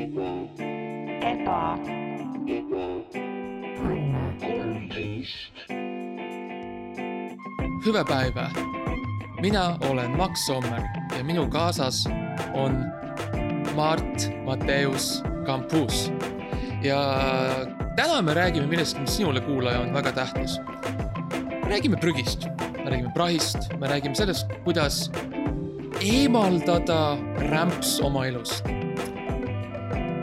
eba, hüve päivä. mina olen Max Sommer ja minu kaasas on Mart Matteus Campus. ja täna me räägime millestki, mis sinule, kuulaja, on väga tähtis. räägime prügist, me räägime prahist, me räägime sellest, kuidas eemaldada rämps oma elust.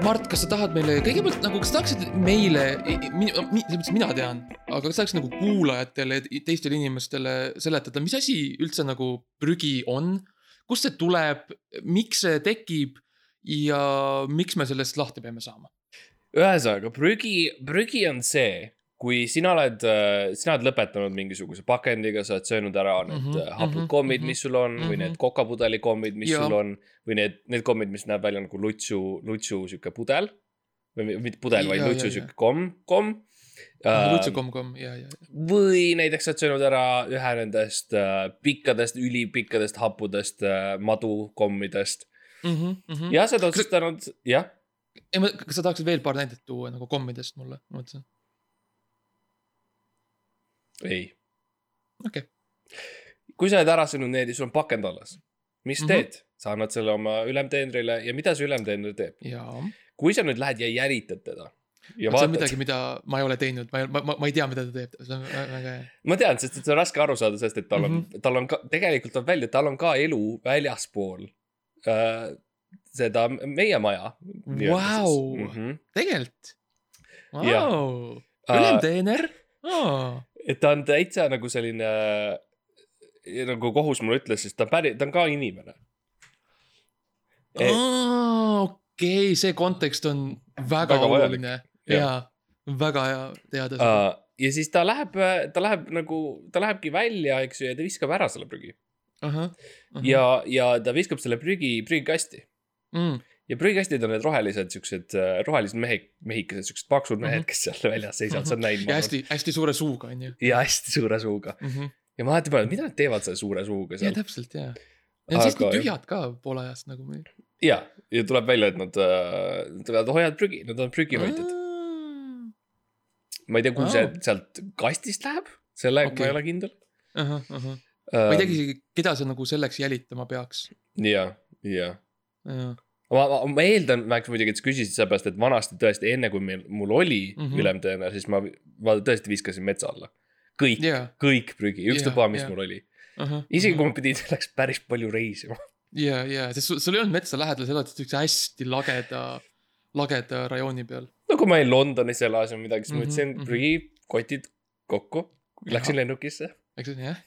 Mart, kas sa tahad meile kõigepealt nagu, kas sa tahaksid meile, selles mõttes mina tean, aga kas sa tahaks nagu kuulajatele, teistele inimestele seletada, mis asi üldse nagu prügi on? kust see tuleb, miks see tekib ja miks me sellest lahti peame saama? ühesõnaga, prügi, prügi on see, kui sina oled, sina oled lõpetanud mingisuguse pakendiga, sa oled söönud ära need mm -hmm, hapud mhm, kommid, mhm, mis sul on mm -hmm. või mhm. need kokapudeli kommid, mis Jaa. sul on või need, need kommid, mis näeb välja nagu lutsu, lutsu sihuke pudel. või mi- mitte pudel, vaid lutsu sihuke komm, komm. Lutsu komm-komm ja, ja, või näiteks sa oled söönud ära ühe nendest äh, pikkadest, ülipikkadest happudest äh, madukommidest ja mm. -hmm. ja sa oled otsustanud, jah, ei, ma, kas sa tahaksid veel paar näidet tuua nagu kommidest mulle, ma mõtlesin, ei okei okay.. kui sa oled ära söönud need ja sul on pakend alles, mis mm Mhm. -hmm. teed? sa annad selle oma ülemteenrile ja mida see ülemteener teeb? kui sa nüüd lähed ja järitad teda ja see on vaatad, midagi, mida ma ei ole teinud, ma, ma, ma ei tea, mida ta teeb, see on vä- väga hea. ma tean, sest et see on raske aru saada, sest et tal on mm, Mhm. -hmm. tal on ka, tegelikult tuleb välja, et tal on ka elu väljaspool äh, seda meie maja. Vau. -hmm. tegelikult, vau, Äh, ülemteener, aa, et ta on täitsa nagu selline nagu kohus mulle ütles, sest ta on päri, ta on ka inimene. okei, see kontekst on väga, Väga oluline Jah. ja väga hea teada seda. Uh, ja siis ta läheb, ta läheb nagu, ta lähebki välja, eks ju, ja ta viskab ära selle prügi. ahah, ja, ja ta viskab selle prügi prügikasti mm, ja prügikastid on need rohelised siuksed äh, rohelised mehe, mehikesed, siuksed paksud mehed, Mhm. kes seal väljas seisavad, sa oled näinud. ja hästi, hästi suure suuga on ju ja hästi suure suuga mm. -hmm. ja ma alati mõtlen, mida nad teevad selle suure suuga ja seal. täpselt ja. Need on siiski Aga- tühjad ka poole ajast nagu me. ja, ja tuleb välja, et nad äh,, nad hoiavad prügi, nad on prügihoidjad. ma ei tea, kuhu see sealt kastist läheb, sellega okay. ma ei ole kindel. ahah, ahah, ma ei teagi isegi, keda sa nagu selleks jälitama peaks. ja, ja jah, ma, ma, ma eeldan, Max muidugi, et sa küsisid sellepärast, et vanasti tõesti enne, kui meil, mul oli mm. -hmm. ülemteener, siis ma, ma tõesti viskasin metsa alla. kõik yeah., ja, kõik prügi, ükstapuha, mis Jaa, yeah, mul oli. ahah. isegi kui ma pidin selleks päris palju reisima. ja, ja, sest sul, sul ei olnud metsa lähedal, sa elasid siukse hästi lageda, lageda rajooni peal. no kui ma olin Londonis elas või midagi, siis ma Mhm, võtsin mhm. prügikotid kokku, läksin lennukisse. eks ju, jah.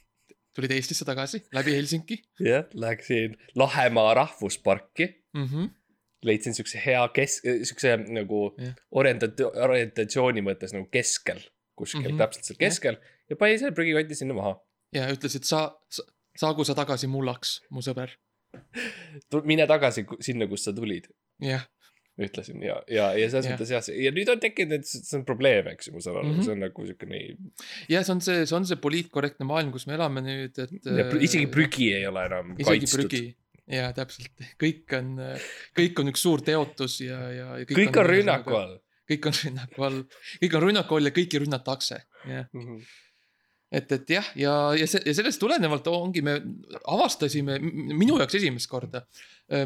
Tulid Eestisse tagasi läbi Helsingi jah, läksin Lahemaa rahvusparki, mm. -hmm. leidsin siukse hea kes-, siukse nagu Jah. orientat-, orientatsiooni mõttes nagu keskel, kuskil mm. -hmm. täpselt seal keskel ja panin selle prügikoti sinna maha. ja ütlesid, sa, sa, saagu sa tagasi mullaks, mu sõber. mine tagasi sinna, kust sa tulid, jah, ütlesin ja, ja, ja selles Jah. mõttes jah, ja nüüd on tekkinud, et see on probleem, eks ju, ma saan aru mm. -hmm. see on nagu siukene, ja see on see, see on see poliitkorrektne maailm, kus me elame nüüd, et. isegi prügi ei ole enam kaitstud. jaa, täpselt, kõik on, kõik on üks suur teotus ja, ja, ja. kõik on rünnaku. all. kõik on rünnaku all, kõik on rünnaku all ja kõiki rünnatakse, jah. et, et jah, ja, ja see ja sellest tulenevalt ongi, me avastasime minu jaoks esimest korda.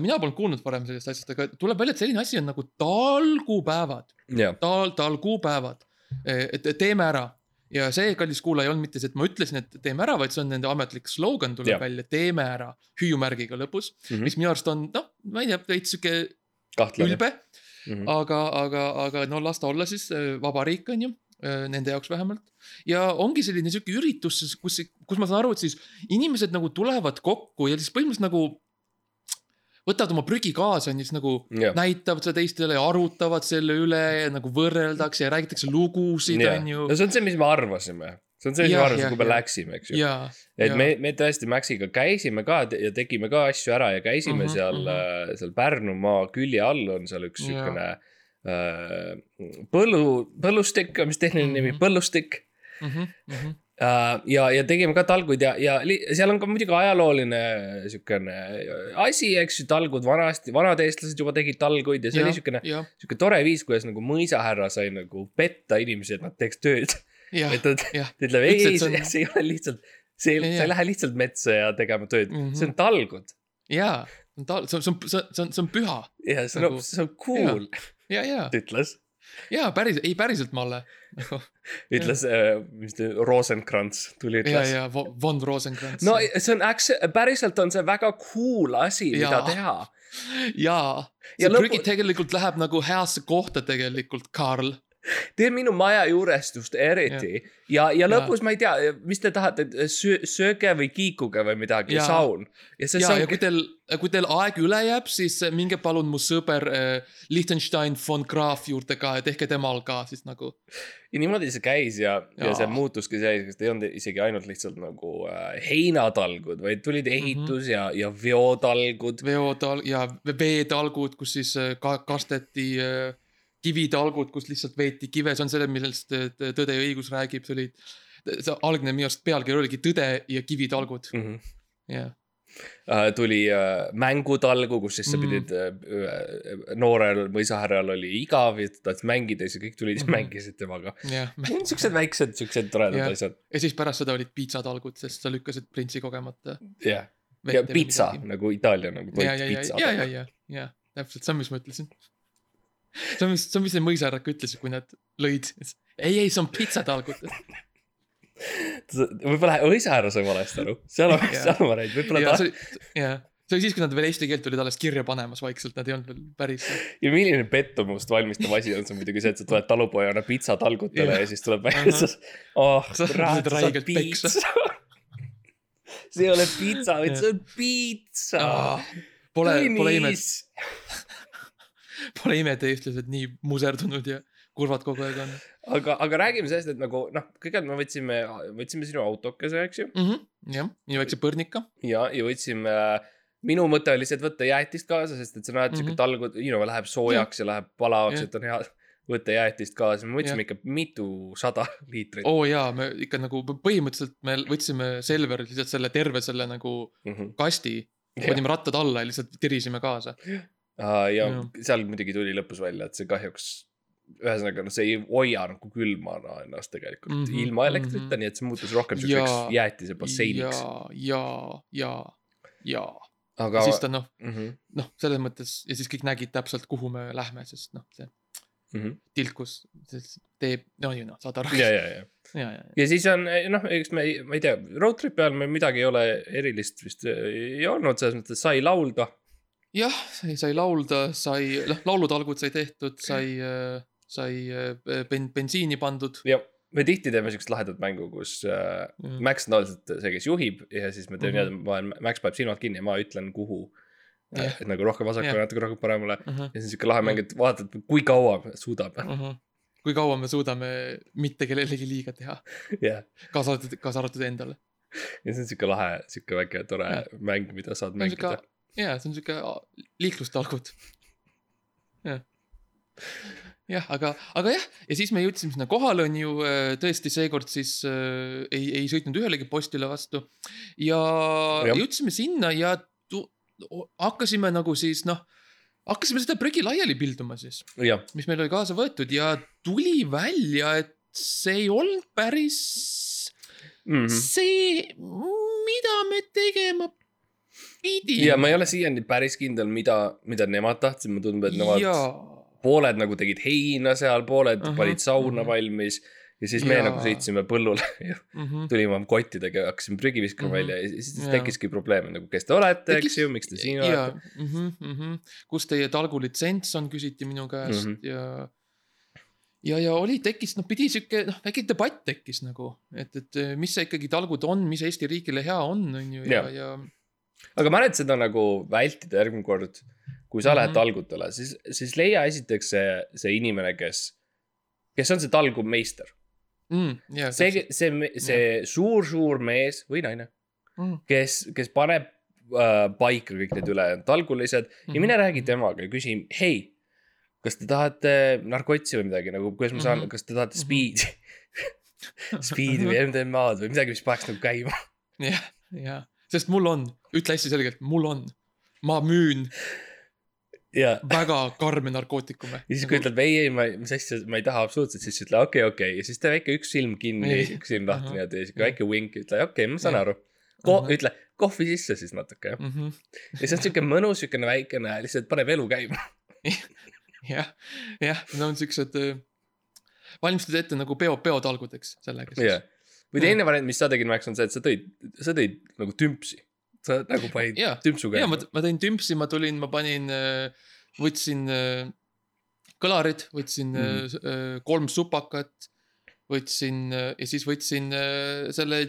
mina polnud kuulnud varem sellest asjast, aga tuleb välja, et selline asi on nagu talgupäevad, jah, tal, talgupäevad. et teeme ära ja see, kallis kuulaja, ei olnud mitte see, et ma ütlesin, et teeme ära, vaid see on nende ametlik slogan tuleb Jah. välja, teeme ära, hüüumärgiga lõpus mm. -hmm. mis minu arust on noh, ma ei tea, veits sihuke ülbe, aga, aga, aga no las ta olla siis vabariik on ju, nende jaoks vähemalt. ja ongi selline sihuke üritus, kus, kus ma saan aru, et siis inimesed nagu tulevad kokku ja siis põhimõtteliselt nagu võtavad oma prügi kaasa on ju, siis nagu jah, näitavad seda teistele ja arutavad selle üle ja nagu võrreldakse ja räägitakse lugusid, on ju no. see on see, mis me arvasime. see on see, mis arvasime, jah, kui me läksime, eks ju. et ja. me, me tõesti Maxiga käisime ka ja tegime ka asju ära ja käisime mm -hmm, seal mm, -hmm. seal Pärnumaa külje all on seal üks Jaa. siukene äh, põllu, põllustik, mis tehniline nimi Mhm., põllustik. mm. -hmm, mm -hmm. Ja, ja tegime ka talguid ja, ja seal on ka muidugi ajalooline siukene asi, eks ju, talgud vanasti, vanad eestlased juba tegid talguid ja see ja, oli siukene, siuke tore viis, kuidas nagu mõisahärra sai nagu petta inimesi, et nad teeks tööd. et ta ta ütleb ei, ei, see see, on- ei ole lihtsalt, see, sa ei lähe lihtsalt metsa ja tegema tööd mm, Mhm. -hmm. see on talgud jaa, see on, see on, see on, see on, see on püha ja see on nagu,, see on cool, ja, ja, ütles, ja päris, ei päriselt Malle. Ütles, mis ta, Rosenkrantz tuli, ja, ütles. ja Von Von Rosenkrantz. no see on actually, päriselt on see väga cool asi, mida Jaa. teha. jaa, Ja see lõpu- prügi tegelikult läheb nagu heasse kohta tegelikult, Karl. Tee minu maja juurest just eriti ja, ja, ja lõpus ma ei tea, mis te tahate, söö, sööge või kiikuge või midagi, saun. ja ja, ja saun kui, teil, kui teil aeg üle jääb, siis äh, minge palun mu sõber äh, Liechtenstein von Graaf juurde ka ja tehke temal ka siis nagu. ja niimoodi see käis ja, ja Jaa. see muutuski selliseks, ei olnud isegi ainult lihtsalt nagu äh, heinatalgud, vaid tulid ehitus mm -hmm. ja, ja veotalgud. veotal- ja veetalgud, kus siis äh, ka kasteti äh, kivitalgud, kus lihtsalt veeti kive, see on selle, millest äh, Tõde ja õigus räägib, see oli. see algne minu arust pealkiri oligi Tõde ja kivitalgud, Mm -hmm. jah. Uh, tuli uh, mängutalgu, kus siis sa Mm. pidid uh,, noorel mõisahärral oli igav ja ta tahtis mängida ja siis kõik tulid ja Mhm. mängisid temaga. jah, siuksed väiksed, siuksed toredad Jah. asjad, ja siis pärast seda olid piitsatalgud, sest sa lükkasid printsi kogemata. jah. ja pitsa nagu Itaalia nagu toit ja, ja, pitsa. ja, ja, ja, ja täpselt, see on, mis ma ütlesin. see on, mis, see on, mis need mõisarad ütlesid, kui nad lõid. ei, ei, see on pitsatalgud. võib-olla mõisahärra sai valesti aru, seal on, seal on variant, võib-olla ja ta see, jah, see oli siis, kui nad veel eesti keelt olid alles kirja panemas vaikselt, nad ei olnud veel päris. ja milline pettumust valmistav asi on see muidugi see, et sa tuled talupojana pitsatalgutele Jah. ja siis tuleb välja, sa, oh Sa kurat, sa peksa. piitsa. see ei ole pitsa, vaid see on piitsa. Pole, pole ime, pole ime, et eestlased nii muserdunud ja kurvad kogu aeg on aga, aga räägime sellest, et nagu noh, kõigepealt me võtsime, võtsime sinu autokese, eks ju. mm. -hmm. jah, nii väikse põrnika. ja, ja võtsime, minu mõte oli lihtsalt võtta jäätist kaasa, sest et sa näed mm -hmm. Mhm. siuke talgud, you know, läheb soojaks ja läheb palavaks, Jah. et on hea võtta jäätist kaasa, me võtsime Jah. ikka mitusada liitrit oo oh, jaa, me ikka nagu põhimõtteliselt me võtsime Selverilt lihtsalt selle terve selle nagu mm. -hmm. kasti, panime rattad alla ja lihtsalt tirisime kaasa. Ja Jah. seal muidugi tuli lõpus välja, et see kahjuks, ühesõnaga noh, see ei hoia nagu külmana ennast tegelikult mm Mhm, -hmm, ilma elektrita mm, mhm. -hmm. nii et see muutus rohkem siukseks jäätise basseiniks. ja, ja, ja, ja aga ja siis ta noh, mm. -hmm, noh, selles mõttes ja siis kõik nägid täpselt, kuhu me lähme, sest noh, see mm -hmm. tilkus, teeb, no ju noh, saad aru. ja, ja, ja, ja, ja, ja siis on noh, eks me, ma ei tea, road trip'i ajal meil midagi ei ole erilist vist ei olnud, selles mõttes sai laulda. jah, sai, laulda, sai, noh, laulutalgud sai tehtud, sai, sai äh, ben-, bensiini pandud. ja me tihti teeme siukest lahedat mängu, kus äh, Mm. Max on tavaliselt see, kes juhib ja siis me teeme Mhm. niimoodi, ma Max paneb silmad kinni ja ma ütlen, kuhu Jah. et nagu rohkem vasakule Jah., natuke rohkem paremale Uh -huh. ja siis siuke lahe mäng, et vaatad, kui kaua suudab. Uh -huh. kui kaua me suudame mitte kellelegi liiga teha, jah, kaasa arvatud, kaasa arvatud endale. ja see on siuke lahe, siuke väike tore Jah. mäng, mida saad on mängida., jaa, see on siuke liiklustalgud. jah, jah, aga, aga jah, ja siis me jõudsime sinna kohale, on ju, tõesti seekord siis äh, ei, ei sõitnud ühelegi postile vastu. ja jõudsime sinna ja tu- hakkasime nagu siis noh, hakkasime seda prügi laiali pilduma siis, mis meil oli kaasa võetud ja tuli välja, et see ei olnud päris Mhm. see, mida me tegema. Ja ma ei ole siiani päris kindel, mida, mida nemad tahtsid, mulle tundub, et nemad jaa, pooled nagu tegid heina seal, pooled Ahah, panid sauna ahah. valmis ja siis me Jaa. nagu sõitsime põllule ja Mhm. tulime oma kottidega ja hakkasime prügi viskama Mhm. välja ja siis tekkiski probleem, nagu kes te olete, Tekkis- eks ju, miks te siin ja olete., mm -hmm, kus teie talgulitsents on, küsiti minu käest mm. -hmm. ja. ja, ja oli, tekkis, noh, pidi sihuke, noh, väike debatt tekkis nagu, et, et mis see ikkagi talgud on, mis Eesti riigile hea on, on ju, ja Jah., ja aga ma arvan, et seda nagu vältida järgmine kord, kui sa mm -hmm. lähed Mhm. talgutele, siis, siis leia esiteks see, see inimene, kes, kes on see talgumeister. mm,. ja see, see, see suur-suur mees või naine, mm, kes, kes paneb äh, paika kõik need ülejäänud talgulised ja mine räägi temaga ja küsi, hei, kas te tahate narkotsi või midagi nagu, kuidas ma saan mm, Mhm. -hmm. kas te tahate Mhm. speed'i Speed'i või MDMA-d või midagi, mis paneks nagu käima. jah, jah, sest mul on, ütle hästi selgelt, mul on. ma müün ja, väga karme narkootikume. ja siis kui ütled ei, ei, ma, mis asja, ma ei taha absoluutselt, siis ütle okei okay,, okei okay. ja siis tee väike üks silm kinni üks silm lahti niimoodi ja siuke väike vink, ütle okei okay,, ma saan Jah. aru. Ko- Ahah., ütle kohvi sisse siis natuke jah. Mhm. ja see on siuke mõnus, siukene väikene, lihtsalt paneb elu käima. jah, jah, need on siuksed, valmistad ette nagu peo, peotalgudeks sellega jah siis., või teine variant, mis sa tegid, Max, on see, et sa tõid, sa tõid nagu tümpsi. sa nagu panid Jaa. tümpsu ja ma käima., ma tõin tümpsi, ma tulin, ma panin, võtsin äh, kõlarid, võtsin Mhm. mm. kolm supakat, võtsin äh, ja siis võtsin äh, selle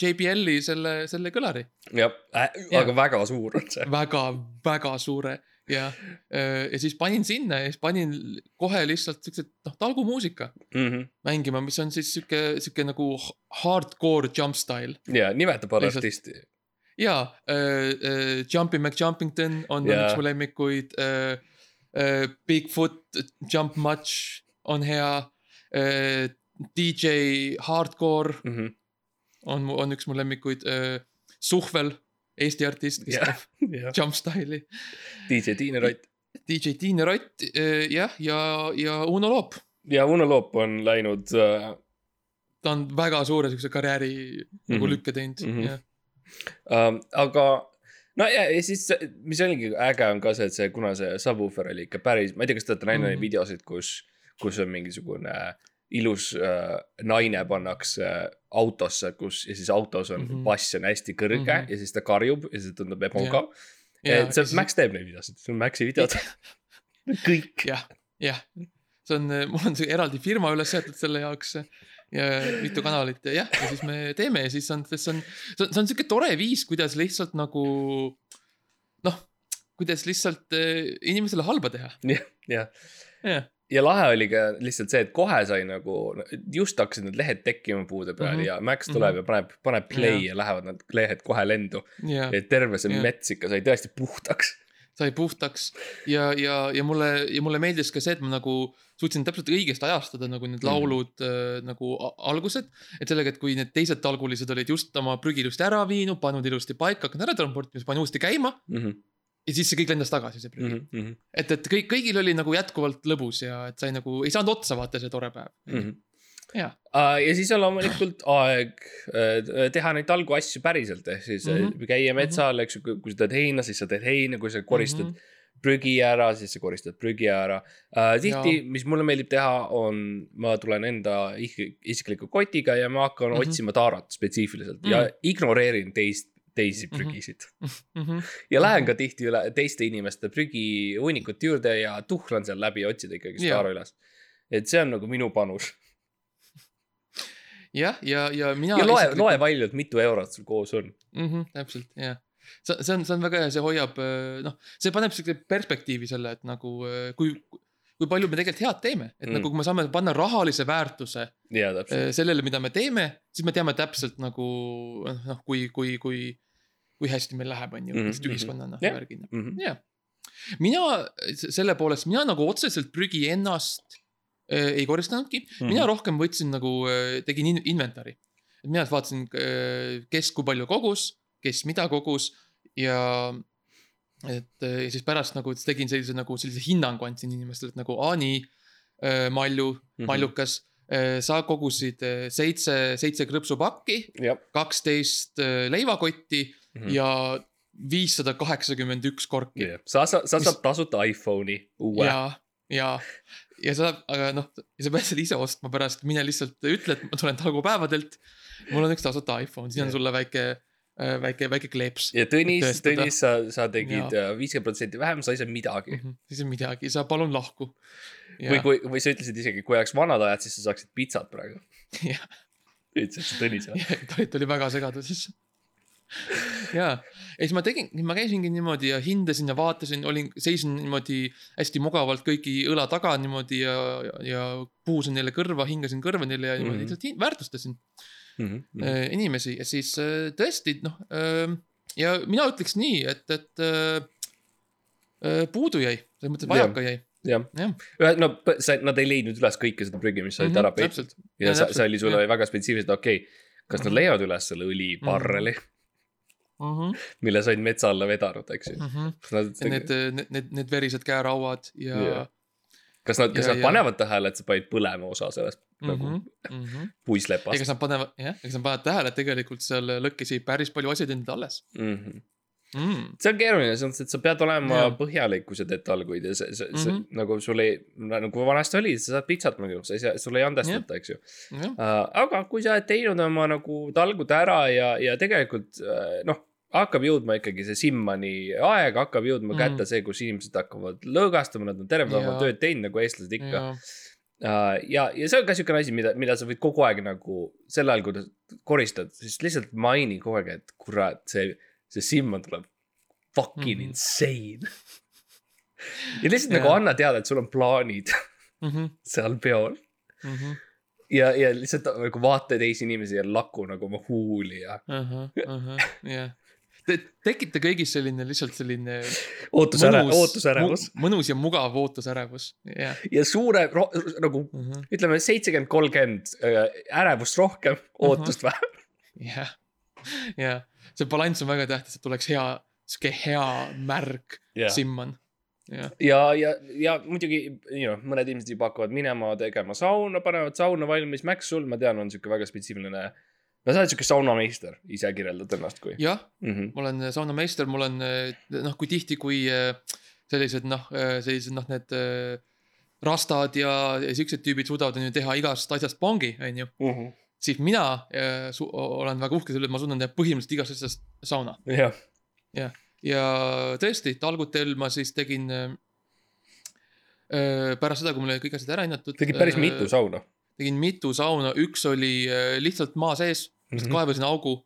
JBL-i selle, selle kõlari. jah äh,, aga väga suur on see. väga, väga suure ja, ja siis panin sinna ja siis panin kohe lihtsalt siuksed, noh, talgumuusika mängima, mis on siis sihuke, sihuke nagu hardcore jump style. ja nimeta paar artisti. ja äh, äh, Jumpy McJumpington on yeah. Üks mu lemmikuid äh,. Äh, Bigfoot Jump Much on hea äh,. DJ Hardcore Mhm. on mu, on üks mu lemmikuid äh,. Suhvel, Eesti artist, kes teeb jah, jump style'i. DJ Tiine Rott DJ Tiine Rott äh, jah, ja, ja Uno Loop. ja Uno Loop on läinud äh, ta on väga suure siukse karjääri mm -hmm. nagu lükke teinud mm. -hmm. jah. ähm,, aga no ja, ja siis, mis oligi äge on ka see, et see, kuna see subwoofer oli ikka päris, ma ei tea, kas te olete näinud neid Mhm. videosid, kus, kus on mingisugune ilus äh, naine pannakse autosse, kus ja siis autos on mm. -hmm. bass on hästi kõrge mm. -hmm. ja siis ta karjub ja siis tundub ebamugav. ja et see siis- Max teeb neid videosid, see on Maxi videod. kõik. jah, jah, see on, mul on see eraldi firma üles seatud selle jaoks ja mitu kanalit ja jah, ja siis me teeme ja siis on, see on, see on, see on sihuke tore viis, kuidas lihtsalt nagu noh, kuidas lihtsalt äh, inimesele halba teha. jah, jah, ja lahe oli ka lihtsalt see, et kohe sai nagu, just hakkasid need lehed tekkima puude peal mm Mhm. -hmm. ja Max tuleb mm -hmm. ja paneb, paneb play ja. ja lähevad need lehed kohe lendu. ja et terve see Jah. mets ikka sai tõesti puhtaks. sai puhtaks ja, ja, ja mulle, ja mulle meeldis ka see, et ma nagu suutsin täpselt õigesti ajastada nagu need Mhm. laulud äh, nagu algused. et sellega, et kui need teised talgulised olid just oma prügi ilusti ära viinud, pannud ilusti paika, hakanud ära transportima, siis panin uuesti käima ja siis see kõik lendas tagasi, see prügi mm. Mhm, -hmm. et, et kõik, kõigil oli nagu jätkuvalt lõbus ja et sai nagu, ei saanud otsa vaata see tore päev mm. -hmm. Jaa. Uh, ja siis on loomulikult aeg uh, teha neid talgu asju päriselt, ehk siis mm Mhm. -hmm. käia metsal, eks ju, kui sa teed heina, siis sa teed heina, kui sa koristad mm Mhm. -hmm. prügi ära, siis sa koristad prügi ära uh,. tihti mis mulle meeldib teha, on, ma tulen enda ik- isikliku kotiga ja ma hakkan mm Mhm. -hmm. otsima taarat spetsiifiliselt mm Mm. -hmm. ja ignoreerin teist, teisi Mhm. prügisid. Mm -hmm. ja lähen ka tihti üle teiste inimeste prügihunnikute juurde ja tuhlan seal läbi, otsida ikkagi Jaa. staara üles. et see on nagu minu panus. jah, ja, ja mina. ja loe, loe palju, et mitu eurot sul koos on. mm. -hmm, täpselt, jah. see, see on, see on väga hea, see hoiab, noh, see paneb siukse perspektiivi selle, et nagu äh, kui, kui palju me tegelikult head teeme, et Mm. nagu kui me saame panna rahalise väärtuse täpselt. äh, sellele, mida me teeme, siis me teame täpselt nagu noh, kui, kui, kui, kui hästi meil läheb, on ju Mhm, lihtsalt mhm. ühiskonnana Jah. värgina. Mhm. jah, mina selle poolest, mina nagu otseselt prügi ennast äh, ei koristanudki mm. -hmm. mina rohkem võtsin nagu, tegin in inventari. et mina vaatasin, kes kui palju kogus, kes mida kogus ja et äh, ja siis pärast nagu tegin sellise nagu sellise hinnangu andsin inimestele, et nagu aa nii, Malju, Mhm. Mallukas, sa kogusid äh, seitse, seitse krõpsupakki, kaksteist äh, leivakotti Mhm. ja viissada kaheksakümmend üks korki. sa, sa, sa saad tasuta iPhone'i uue. ja, ja, ja sa, aga noh, sa pead selle ise ostma pärast, mine lihtsalt ütle, et ma tulen talgupäevadelt. mul on üks tasuta iPhone, siin on Jah. sulle väike, väike, väike kleeps. ja Tõnis. Tõnis, sa, sa tegid äh, viiskümmend protsenti vähem, sa ei saanud midagi. siis on midagi, sa palun lahku. või kui, või sa ütlesid isegi, kui oleks vanad ajad, siis sa saaksid pitsat praegu. Jah. ütlesid sa Tõnis või? ta oli, ta oli väga segaduses. ja, ja siis ma tegin, ma käisingi niimoodi ja hindasin ja vaatasin, olin, seisin niimoodi hästi mugavalt kõigi õla taga niimoodi ja, ja, ja puhusin neile kõrva, hingasin kõrva neile ja niimoodi lihtsalt hin- väärtustasin Mhm. äh, inimesi. Ja siis äh, tõesti noh äh, ja mina ütleks nii, et, et äh, äh, puudu jäi, selles mõttes vajaka jäi. jah, jah, no p- sa, nad ei leidnud üles kõike seda prügi, mis sa olid ära peitnud. Ja Ja see oli sulle jah. väga spetsiifiliselt, okei okay,. kas nad Mhm. leiavad üles selle õlibarreli, Mhm, mille sa olid metsa alla vedanud, eks ju. mhm. kas nad, Need, need, need, need verised käerauad ja Jah. kas nad, kas ja- nad ja- panevad tähele, et sa panid põlema osa sellest nagu Mhm, mhm. puislepast ega? nad panevad, jah, ega nad panevad tähele, et tegelikult seal lõkkes jäi päris palju asjatundid alles Mm -hmm. mm.. see on keeruline, selles mõttes, et sa pead olema Jaa. põhjalik, kui sa teed talguid ja see, see, see mm. -hmm. nagu sul ei, nagu vanasti oli, sa saad pitsat nagu, sa ei saa, sul ei andestata, eks ju jah, uh,. aga kui sa oled teinud oma nagu talgud ära ja, ja tegelikult uh, noh, hakkab jõudma ikkagi see Simmani aeg, hakkab jõudma mm. Kätte see, kus inimesed hakkavad lõõgastama, nad on terve päeva tööd teinud nagu eestlased ikka. ja, Uh, ja, ja see on ka siukene asi, mida, mida sa võid kogu aeg nagu sel ajal, kui koristad, siis lihtsalt maini kogu aeg, et kurat, see, see Simman tuleb fucking mm Mhm. -hmm. insane. ja lihtsalt Jaa. nagu anna teada, et sul on plaanid Mhm, seal peol ja, ja lihtsalt nagu vaata teisi inimesi ja laku nagu oma huuli ja jah. tekita kõigis selline lihtsalt selline ootusäre, mõnus, ootusärevus mõnus ja mugav ootusärevus, jah. ja suure nagu ütleme seitsekümmend, kolmkümmend ärevust rohkem, ootust vähem. jah, jah, see balanss on väga tähtis, et tuleks hea, sihuke hea märg Jah. simman. jah, ja, ja, ja muidugi, you know, mõned inimesed juba hakkavad minema tegema sauna, panevad sauna valmis. Max, sul, ma tean, on sihuke väga spetsiifiline. no sa oled sihuke saunameister, ise kirjeldad ennast kui jah, mm. -hmm. ma olen saunameister, mul on eh, noh, kui tihti, kui eh, sellised noh, sellised noh, need rastad ja, ja siuksed tüübid suudavad on ju teha igast asjast pongi, onju. Mm -hmm. Siis mina su- olen väga uhke selle üle, et ma suudan teha põhimõtteliselt igast asjast sauna. jah, ja tõesti, talgutel ma siis tegin äh, äh, pärast seda, kui mul oli kõik asjad ära hinnatud. tegid päris mitu sauna. tegin mitu sauna, üks oli äh, lihtsalt maa sees, lihtsalt kaevasin augu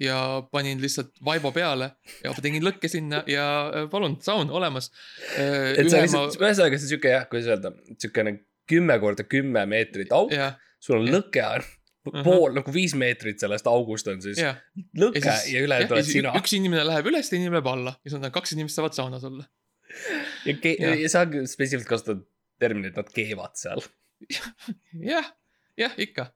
ja panin lihtsalt vaiba peale ja tegin lõkke sinna ja äh, palun, saun olemas. et sa lihtsalt, ühesõnaga see on sihuke jah, kuidas öelda, siukene kümme korda kümme meetrit auk, jah, sul on jah. lõke on Ahah. pool nagu viis meetrit sellest august on siis jah. lõke ja, ja ülejäänud oled sina. üks inimene läheb üles, teine inimene läheb alla ja siis on kaks inimest saavad saunas olla. ja, jah. ja sa spetsiifiliselt kasutad terminit, nad keevad seal. jah, jah, ikka.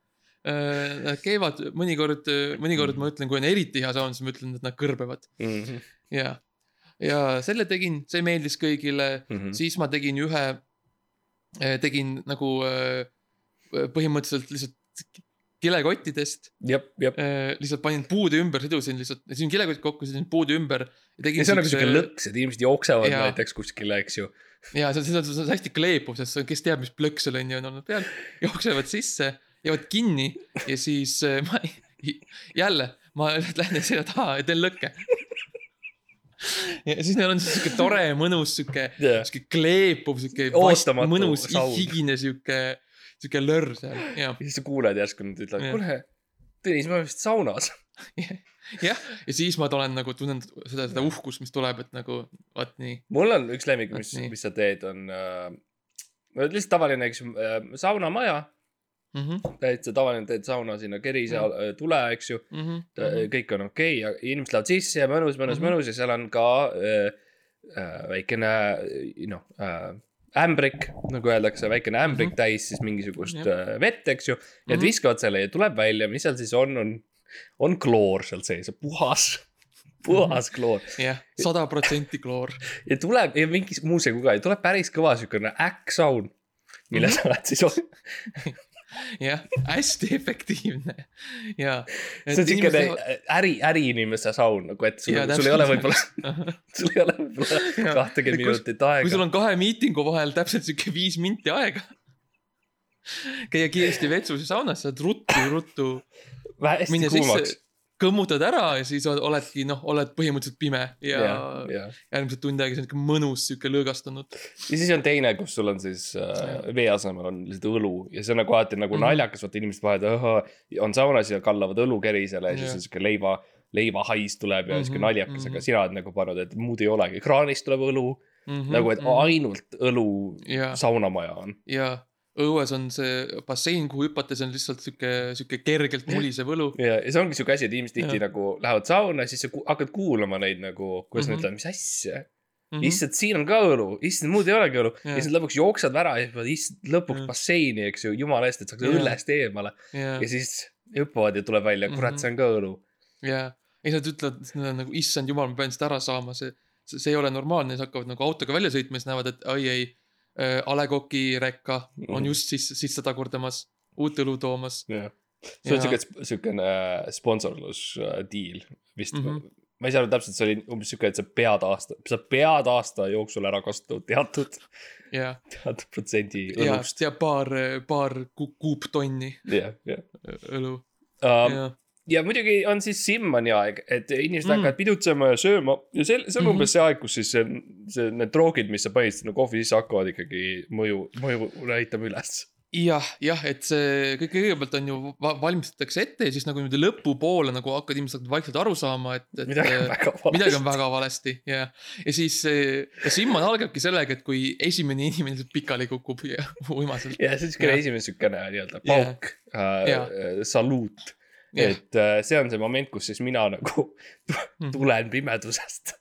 Nad käivad mõnikord, mõnikord ma ütlen, kui on eriti hea saun, siis ma ütlen, et nad kõrbevad Mhm. ja, ja selle tegin, see meeldis kõigile, Mhm. siis ma tegin ühe, tegin nagu äh, põhimõtteliselt lihtsalt kilekottidest, jep. lihtsalt panin puude ümber, sidusin lihtsalt, sidusin kilekott kokku, sidusin puude ümber. ja see on nagu siuke lõks, et inimesed jooksevad Jaa. näiteks kuskile, eks ju. ja see on, see on, see on hästi kleepuv, sest kes teab, mis plõkk seal on ju on olnud peal, jooksevad sisse, jäävad kinni ja siis äh, ma jälle, ma lähen selja taha ja teen lõkke. ja siis neil on siuke tore, mõnus siuke, jah, siuke kleepuv, siuke Ootamatu mõnus higine siuke, siuke lörr seal ja, ja siis sa kuuled järsku nad ütlevad, Jah. kuule, Tõnis, me oleme vist saunas. jah, ja siis ma tulen nagu tunnen seda, seda uhkust, mis tuleb, et nagu vot nii. mul on üks lemmik, mis mis sa teed, on äh, lihtsalt tavaline, eks ju äh,, saunamaja, Mhm, täitsa tavaline, teed sauna sinna kerise Mhm. äh, tule, eks ju. mhm, kõik on okei okay, ja inimesed lähevad sisse ja mõnus, mõnus, Mhm. mõnus ja seal on ka äh, äh, väikene noh äh, ämbrik, nagu öeldakse, väikene ämbrik Mhm. täis siis mingisugust Jah. äh, vett, eks ju. ja nad Mhm. viskavad selle ja tuleb välja, mis seal siis on, on, on kloor seal sees, puhas, puhas kloor. jah, sada protsenti kloor. ja tuleb ja mingi muusika ka ja tuleb päris kõva siukene äkksaun, mille Mhm. sa oled siis, jah, hästi efektiivne ja. see on siukene äri, äriinimese saun nagu, et sul Jaa,, sul ei ole võib-olla, sul ei ole võib-olla kahtekümmet minutit kui sul aega. on kahe miitingu vahel täpselt sihuke viis minti aega. käia kiiresti vetsus ja saunas, saad ruttu, ruttu hästi kuumaks sisse, kõmmutad ära ja siis ol- oledki noh, oled põhimõtteliselt pime ja, ja, ja. järgmised tund aega sihuke mõnus sihuke lõõgastunud. ja siis on teine, kus sul on siis äh, vee asemel on lihtsalt õlu ja see on nagu alati nagu Mhm. naljakas, vaata inimesed vahepeal on saunas ja kallavad õlu kerisele ja siis on siuke leiva, leivahais tuleb ja siuke Mhm, naljakas, aga mhm. sina oled nagu pannud, et muud ei olegi, kraanist tuleb õlu mm -hmm. nagu, et ainult õlu ja, saunamaja on. ja õues on see bassein, kuhu hüpates on lihtsalt sihuke, sihuke kergelt mulisev õlu. ja, ja see ongi siuke asi, et inimesed tihti nagu lähevad sauna, siis sa ku hakkad kuulama neid nagu, kuidas mm -hmm. Mhm. nad ütlevad, mis asja. Mhm. issand, siin on ka õlu, issand, muud ei olegi õlu. Jah. ja siis lõpuks jooksed ära ja siis pead issand lõpuks Jah. basseini, eks ju, jumala eest, et saaks Jah. õllest eemale. ja, ja siis hüppavad ja tuleb välja, kurat, Mhm. see on ka õlu. ja, ja siis nad ütlevad, nad on nagu issand jumal, ma pean seda ära saama, see, see, see ei ole normaalne, siis hakkavad nagu autoga välja sõitma, siis näevad, et ai ei. A Le Coq'i rekka on Mhm. just sisse, sisse tagurdamas, uut õlu toomas. jah, see on siuke, siukene sponsorlusdiil vist mm. -hmm. ma ei saa aru täpselt, see oli umbes siuke, et sa pead aasta, sa pead aasta jooksul ära kasutama teatud, ja, teatud protsendi õlust. ja paar, paar ku- kuuptonni jah, jah. õlu. Um, ja, ja muidugi on siis Simmani aeg, et inimesed Mm. mm. hakkavad pidutsema ja sööma ja see, see on Mhm. umbes see aeg, kus siis see, see, need droogid, mis sa panid sinna kohvi sisse, hakkavad ikkagi mõju, mõju näitama üles. jah, jah, et see kõik kõigepealt on ju va- valmistatakse ette ja siis nagu niimoodi lõpupoole nagu hakkavad inimesed vaikselt aru saama, et, et midagi on äh, väga valesti. midagi on väga valesti ja, ja siis äh, ja Simman algabki sellega, et kui esimene inimene lihtsalt pikali kukub ja uimaselt. ja see on siukene esimene siukene nii-öelda pauk äh, Jah. äh, saluut, jah, et äh, see on see moment, kus siis mina nagu Mhm. tulen pimedusest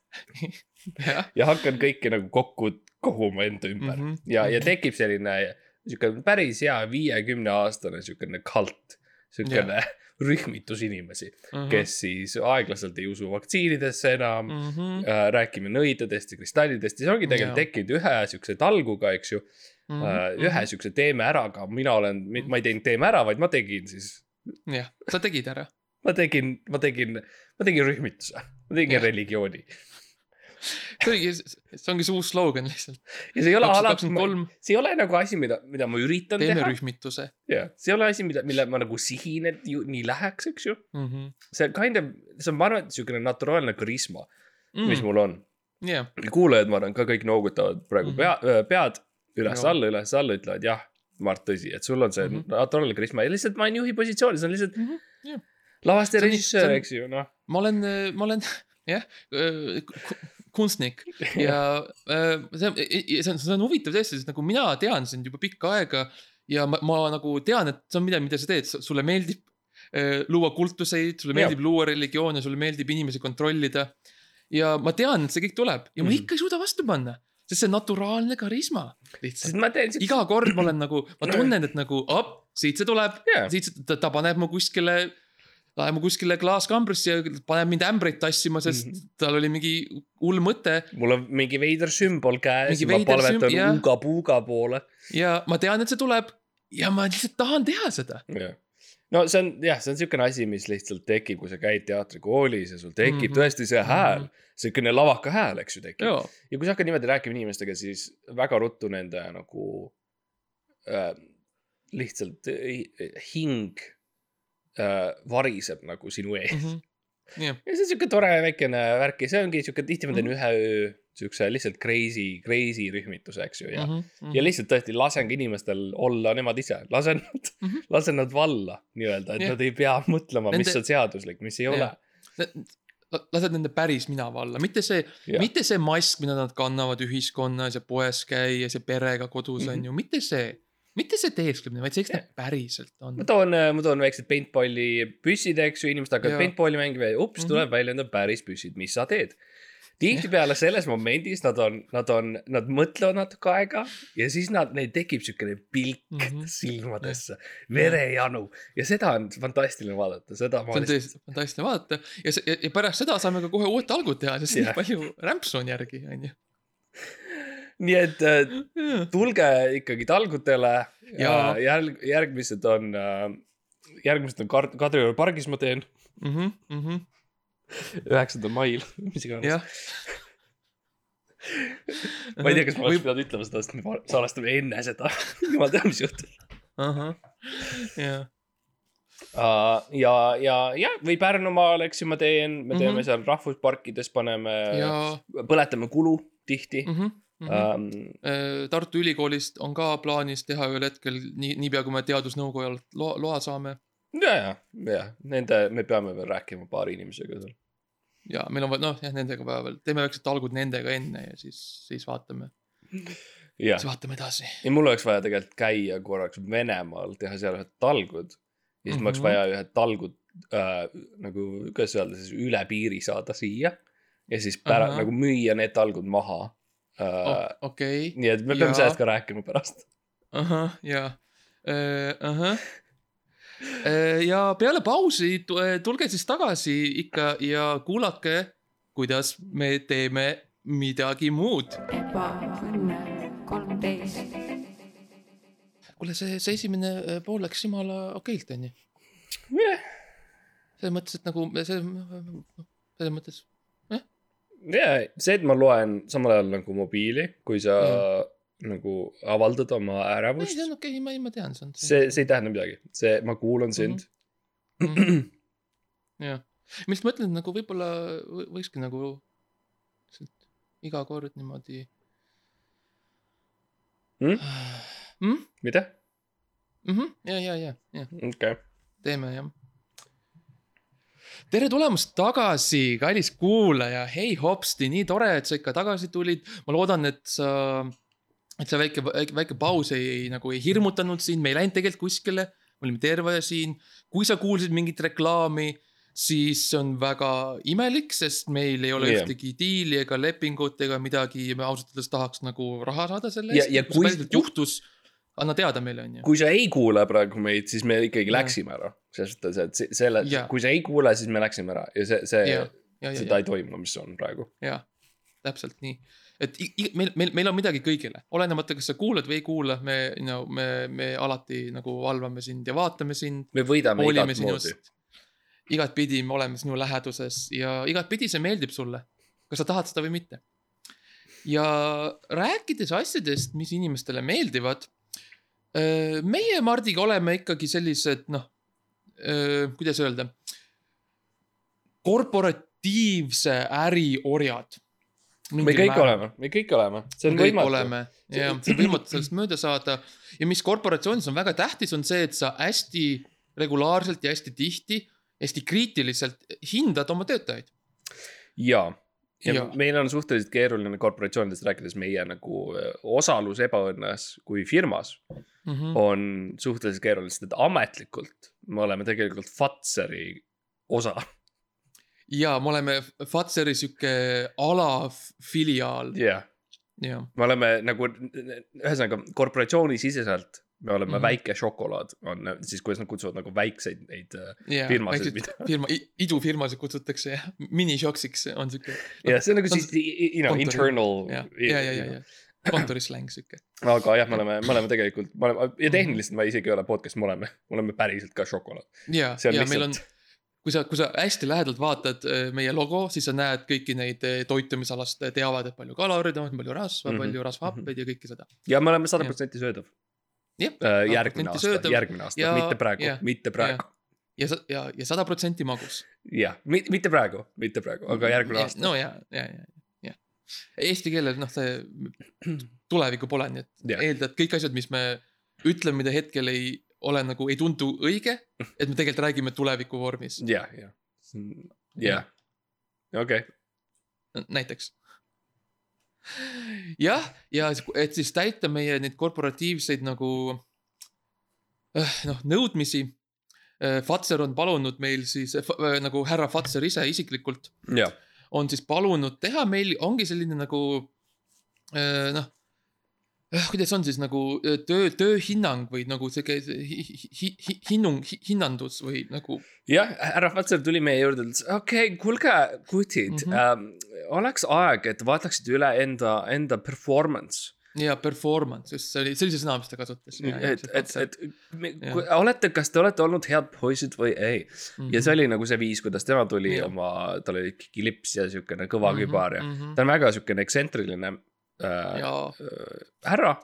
jah, ja hakkan kõike nagu kokku koguma enda ümber mm. Mhm. -hmm. ja, ja tekib selline siuke päris hea viiekümne aastane siukene kalt, siukene rühmitus inimesi, Mhm. kes siis aeglaselt ei usu vaktsiinidesse enam mm. Mhm. -hmm. äh, räägime nõidadest ja kristallidest ja see ongi tegelikult Jaa. tekkinud ühe siukse talguga, eks ju mm. Mhm. -hmm. ühe siukse teeme äraga, mina olen, ma ei teinud teeme ära, vaid ma tegin siis, jah, sa tegid ära. ma tegin, ma tegin, ma tegin rühmituse, ma tegin Jah. religiooni. see oligi, see ongi see uus slogan lihtsalt. ja see ei ole alati, see ei ole nagu asi, mida, mida ma üritan teeme teha. rühmituse jah, see ei ole asi, mida, mille ma nagu sihin, et ju nii läheks, eks ju. mm. -hmm. see kind of, see on, ma arvan, siukene naturaalne karisma mm., mis mul on. jah, kuulajad, ma arvan, ka kõik noogutavad praegu Mhm. pea, pead üles-alla, üles-alla, ütlevad jah, Mart, tõsi, et sul on see mm. -hmm. naturaalne karisma ja lihtsalt ma olen juhi positsioonil, see on lihtsalt jah. lavastaja, See on- see režissöör, on- eks ju, noh. ma olen, ma olen jah, kunstnik ja äh, see, see on, see on huvitav tõesti, sest nagu mina tean sind juba pikka aega ja ma, ma nagu tean, et see on midagi, mida sa teed, sulle meeldib äh, luua kultuseid, sulle meeldib luua religioone, sulle meeldib inimesi kontrollida. ja ma tean, et see kõik tuleb ja ma Mhm. ikka ei suuda vastu panna, sest see naturaalne karisma lihtsalt. siukest, iga kord ma olen nagu, ma tunnen, et nagu op, siit see tuleb, jaa, siit see- ta, ta paneb mu kuskile, läheb mu kuskile klaaskambrisse ja paneb mind ämbreid tassima, sest mm. -hmm. tal oli mingi hull mõte mul on mingi veider sümbol käes ma palvetan. Uga-Puuga poole. ja ma tean, et see tuleb ja ma lihtsalt tahan teha seda. jah, no see on jah, see on siukene asi, mis lihtsalt tekib, kui sa käid teatrikoolis ja sul tekib mm. -hmm. tõesti see hääl, siukene lavaka hääl, eks ju tekib. ja kui sa hakkad niimoodi rääkima inimestega, siis väga ruttu nende nagu äh, lihtsalt äh, hing äh, variseb nagu sinu ees mm. -hmm. jah, ja see on siuke tore väikene värk ja see ongi siuke, tihti ma teen Mhm. ühe öö siukse lihtsalt crazy, crazy rühmituse, eks ju, ja mm, Mhm, -hmm. ja lihtsalt tõesti lasengi inimestel olla nemad ise, lasen nad mm, Mhm. -hmm. lasen nad valla nii-öelda, et Jah. nad ei pea mõtlema, mis Nende- on seaduslik, mis ei ole Jah. lased nende päris mina valla, mitte see, Jah. mitte see mask, mida nad kannavad ühiskonnas ja poes käies ja perega kodus Mhm. on ju, mitte see, mitte see teesklemine, vaid see, kes nad päriselt on ma. toon, ma toon väiksed paintballi püssid, eks ju, inimesed hakkavad paintballi mängima ja ups mm, Mhm. -hmm. tuleb välja enda päris püssid, mis sa teed. Tihtipeale selles momendis nad on, nad on, nad mõtlevad natuke aega ja siis nad, neil tekib siukene pilk mm. -hmm. silmadesse, verejanu ja seda on fantastiline vaadata, seda ma see on tõesti fantastiline vaadata ja see, ja pärast seda saame ka kohe uued talgud teha, sest Jah. nii palju rämpsu on järgi, on ju. nii et äh, tulge ikkagi talgutele ja Jaa. järg, järgmised on äh,, järgmised on Kadrioru pargis ma teen, Mhm, mhm. Üheksandal mail, mis iganes. ma ei tea, kas ma oleks pidanud ütlema seda, sest me salvestame enne seda. jumal teab, mis juhtub. jah, ja, ja, ja või Pärnumaal, eks ju, ma teen, me teeme mm Mhm. -hmm. seal rahvusparkides, paneme, ja. põletame kulu tihti Mhm, mm. -hmm. Tartu Ülikoolist on ka plaanis teha ühel hetkel nii, niipea kui me teadusnõukojalt loa, loa saame. ja, ja, ja nende, me peame veel rääkima paari inimesega seal. ja meil on vaja, noh jah, nendega vaja veel, teeme väiksed talgud nendega enne ja siis, siis vaatame, siis vaatame edasi. ja mul oleks vaja tegelikult käia korraks Venemaal, teha seal ühed talgud. ja siis mm -hmm. mul oleks Mhm. vaja ühed talgud äh, nagu, kuidas öelda siis üle piiri saada siia. ja siis pära- Ahah. nagu müüa need talgud maha uh,. okei, nii et me peame Jaa. sellest ka rääkima pärast. ahah, ja, ahah. Ja peale pausi tu- tulge siis tagasi ikka ja kuulake, kuidas me teeme midagi muud. ebaõnne kolmteist. kuule, see, see esimene äh, pool läks jumala okeilt, onju. selles mõttes, et nagu see, selles mõttes, ja see, et ma loen samal ajal nagu mobiili, kui sa nagu avaldad oma ei, ärevust see, on okei okay,, ma, ma tean, see on see, see ei tähenda midagi, see, ma kuulan sind mm. -hmm. jah, ma just mõtlen, et nagu võib-olla võ- võikski nagu lihtsalt iga kord niimoodi Mm? mm?. mida? Mm -hmm. ja, ja, ja, ja okei okay., teeme jah. tere tulemast tagasi, kallis kuulaja, hei hopsti, nii tore, et sa ikka tagasi tulid. ma loodan, et sa, et see väike, väike, väike paus ei, ei nagu ei hirmutanud sind, me ei läinud tegelikult kuskile. me olime terve siin, kui sa kuulsid mingit reklaami, siis see on väga imelik, sest meil ei ole Jah. yeah. ühtegi diili ega lepingut ega midagi, me ausalt öeldes tahaks nagu raha saada selle Ja- eest. ja kui kui- see päriselt juhtus, anna teada meile, onju. kui sa ei kuula praegu meid, siis me ikkagi Jaa. läksime ära, selles suhtes, et se- selle kui sa ei kuule, siis me läksime ära ja see, see ja, ja, ja, seda ei toimu, mis on praegu. jaa, täpselt nii. Et meil, meil, meil on midagi kõigile, olenemata, kas sa kuulad või ei kuula, me, no me, me alati nagu valvame sind ja vaatame sind, me võidame igat moodi. igatpidi me oleme sinu läheduses ja igatpidi see meeldib sulle, kas sa tahad seda või mitte. ja rääkides asjadest, mis inimestele meeldivad. meie Mardiga oleme ikkagi sellised noh, kuidas öelda, korporatiivse äri orjad. Me kõik oleme, me kõik oleme, see on kõik võimatu. oleme, jah, see on võimatu sellest mööda saada. ja mis korporatsioonis on väga tähtis, on see, et sa hästi regulaarselt ja hästi tihti, hästi kriitiliselt hindad oma töötajaid. ja, ja Jaa. meil on suhteliselt keeruline korporatsioonidest rääkides meie nagu äh, osalus ebaõnnes kui firmas Mhm. on suhteliselt keeruline, sest et ametlikult me oleme tegelikult Fatseri osa. Ja me oleme Fatseri sihuke alafiliaal, jah, jah. me oleme nagu ühesõnaga korporatsioonisiseselt me oleme mm. -hmm. väike šokolaad, on siis, kuidas nad kutsuvad nagu väikseid neid äh, ja Firmasid, mida- firma, idufirmasid kutsutakse jah, minishoksiks on sihuke. ja see on nagu siis, you know, internal. ja, ja, ja, ja, ja kontorisläng sihuke. aga jah, me oleme, me oleme tegelikult, me oleme ja tehniliselt me isegi ei ole podcast, me oleme, me oleme päriselt ka šokolaad. ja, ja meil on lihtsalt-, kui sa, kui sa hästi lähedalt vaatad äh, meie logo, siis sa näed kõiki neid äh, toitumisalast äh, teavad, et palju kaloreid on, palju rasva mm, Mhm, -hmm. palju rasvhappeid ja kõike seda. ja me oleme sada protsenti söödav. järgmine aasta, järgmine aasta mitte praegu mitte praegu. ja ja, ja sada protsenti magus. jah, mitte praegu, mitte praegu, aga järgmine aasta. no ja, ja, ja, ja. Eesti keelel noh, see tulevikku pole, nii et Jah. eelda, et kõik asjad, mis me ütleme, mida hetkel ei ole nagu, ei tundu õige, et me tegelikult räägime tuleviku vormis, jah, jah, jah, okei, näiteks. jah, ja et siis täita meie neid korporatiivseid nagu äh, noh, nõudmisi. Fatser on palunud meil siis äh, nagu härra Fatser ise isiklikult on siis palunud teha meil, ongi selline nagu noh, kuidas on siis nagu äh, töö, tööhinnang või nagu sihuke hi- hi- hi- hinnung, hinnandus või nagu jah, härra Fatser tuli meie juurde, ütles okei okay,, kuulge, kutid Mhm. mm, -hmm. ähm, oleks aeg, et vaataksite üle enda, enda performance. ja performance, just see oli, see sõna, mis ta kasutas. et, et, et me- kui olete, kas te olete olnud head poisid või ei Mhm. ja see oli nagu see viis, kuidas tema tuli Jah. oma, tal oli ikkagi lips ja siukene kõva Mhm, kübar ja mhm. ta on väga siukene ekstsentriline äh, ja äh, härra.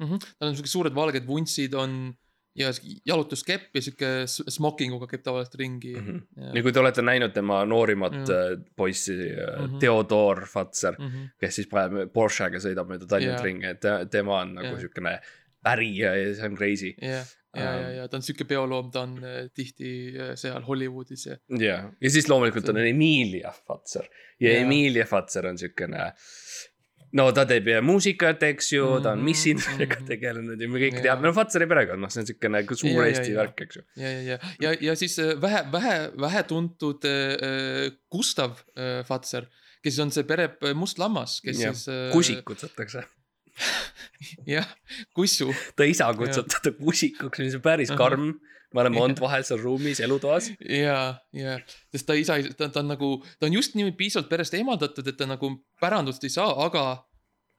mm -hmm. tal on siuksed suured valged vuntsid on ja jalutuskepp ja sihuke smokinguga käib tavaliselt ringi Mhm. ja ja kui te olete näinud tema noorimat Mm. mm. poissi mm Mhm. Theodor Fatser mm. -hmm. kes siis paneb Porschega sõidab mööda Tallinnat Jaa. ringi, et te- tema on nagu Jaa. siukene pärija ja see on crazy. ja, ja, ja, Ähm. ja ta on sihuke bioloom, ta on tihti seal Hollywoodis ja jah, ja siis loomulikult on Emilia Fatser ja Jaa. Emilia Fatser on siukene. No ta teeb ja muusikat, eks ju mm, -hmm. ta on Mhm, missindusega mhm. tegelenud ja me kõik Jaa. teame, no Fatseri perekond, noh, see on siukene nagu suur jaa, Eesti jaa. värk, eks ju. ja, ja, ja, ja, ja siis äh, vähe, vähe, vähetuntud äh, äh, Gustav äh, Fatser, kes on see pere must lammas, kes Jah, siis äh,. kusik kutsutakse. jah, kussu, ta isa kutsub teda kusikuks, mis on päris karm. me oleme olnud vahel seal ruumis elutoas. ja, ja, sest ta isa, ta, ta on nagu, ta on just niimoodi piisavalt perest eemaldatud, et ta nagu pärandust ei saa, aga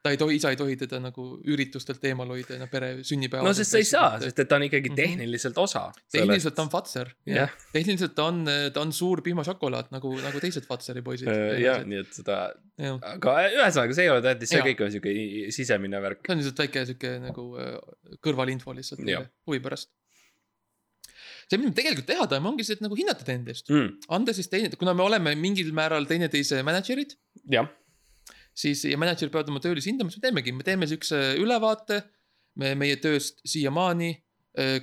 ta ei tohi, isa ei tohi teda nagu üritustelt eemal hoida, no pere sünnipäeva. no sest sa ei saa, sest et ta on ikkagi Mhm. tehniliselt osa. tehniliselt ta on Fatser, jah, tehniliselt ta on, ta on suur piimašokolaad nagu, nagu teised Fatseri poisid. jah, nii et seda, aga ühesõnaga, see ei ole tähtis, see kõik on siuke i- sisemine värk. see on lihtsalt väike sihuke nagu äh, kõrvalinfo lihtsalt huvi pärast. see, mida me tegelikult teha tahame, ongi see, et nagu hinnata teineteist, Mm, anda siis teine, kuna me oleme mingil määral teineteise mänedžerid, jah, siis ja mänedžer peavad oma töölisi hindama, siis me teemegi, me teeme siukse ülevaate me, meie tööst siiamaani,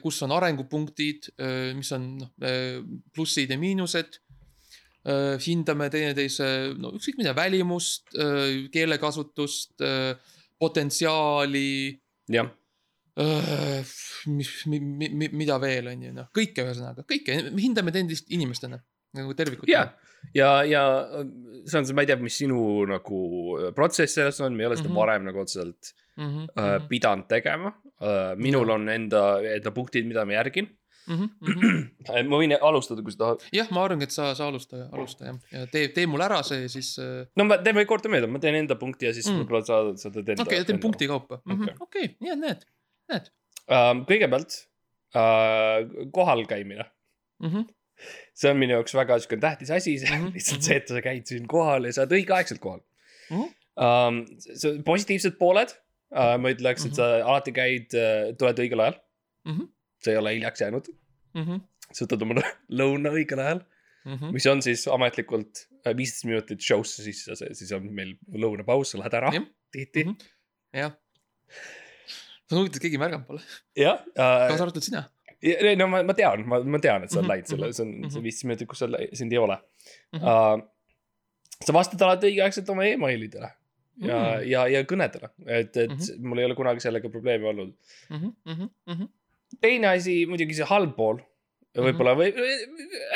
kus on arengupunktid, mis on noh, plussid ja miinused. hindame teineteise, no ükskõik mida, välimust, keelekasutust, potentsiaali, jah, mis, mida veel on ju noh, kõike ühesõnaga, kõike, me hindame teineteist inimestena nagu tervikut. ja, ja, ja see on see, ma ei tea, mis sinu nagu protsess selles on, me ei ole seda Mhm. varem nagu otseselt mm. -hmm, äh, pidanud tegema. minul on enda, enda punktid, mida ma järgin. mm -hmm. ma võin alustada, kui sa tahad. jah, ma arvangi, et sa, sa alusta, alusta jah, ja tee, tee mul ära see siis äh, no ma teeme kordamööda, ma teen enda punkti ja siis Mm. mm. võib-olla sa, sa teed enda. okei okay,, teen punkti kaupa. Okei. okei, ja näed, näed uh,. kõigepealt uh, kohal käimine, mm. -hmm. see on minu jaoks väga siuke tähtis asi, see on Mhm, lihtsalt mhm. see, et sa käid siin kohal ja sa oled õigeaegselt kohal Mhm. um,. see positiivsed pooled uh,, ma ütleks, et sa alati käid uh,, tuled õigel ajal Mhm. sa ei ole hiljaks jäänud, Mm -hmm. sa võtad oma lõuna õigel ajal, Mm -hmm. mis on siis ametlikult viisteist minutit show'sse sisse, siis on meil lõunapaus, sa lähed ära tihti Mhm. jah. See on huvitav, et keegi märganud pole, jah kaasa uh, arvatud sina Ja- no ma, ma tean, ma, ma tean, et sa oled Mhm, läinud selle, mhm, see on mhm. see viisteist minutit, kus sa sind ei ole Mhm. uh,. sa vastad alati õigeaegselt oma emailidele ja mm. Mhm. ja, ja kõnedele, et, et mm Mhm. -hmm. mul ei ole kunagi sellega probleemi olnud. mm. -hmm. Mm -hmm. teine asi muidugi see halb pool, võib-olla või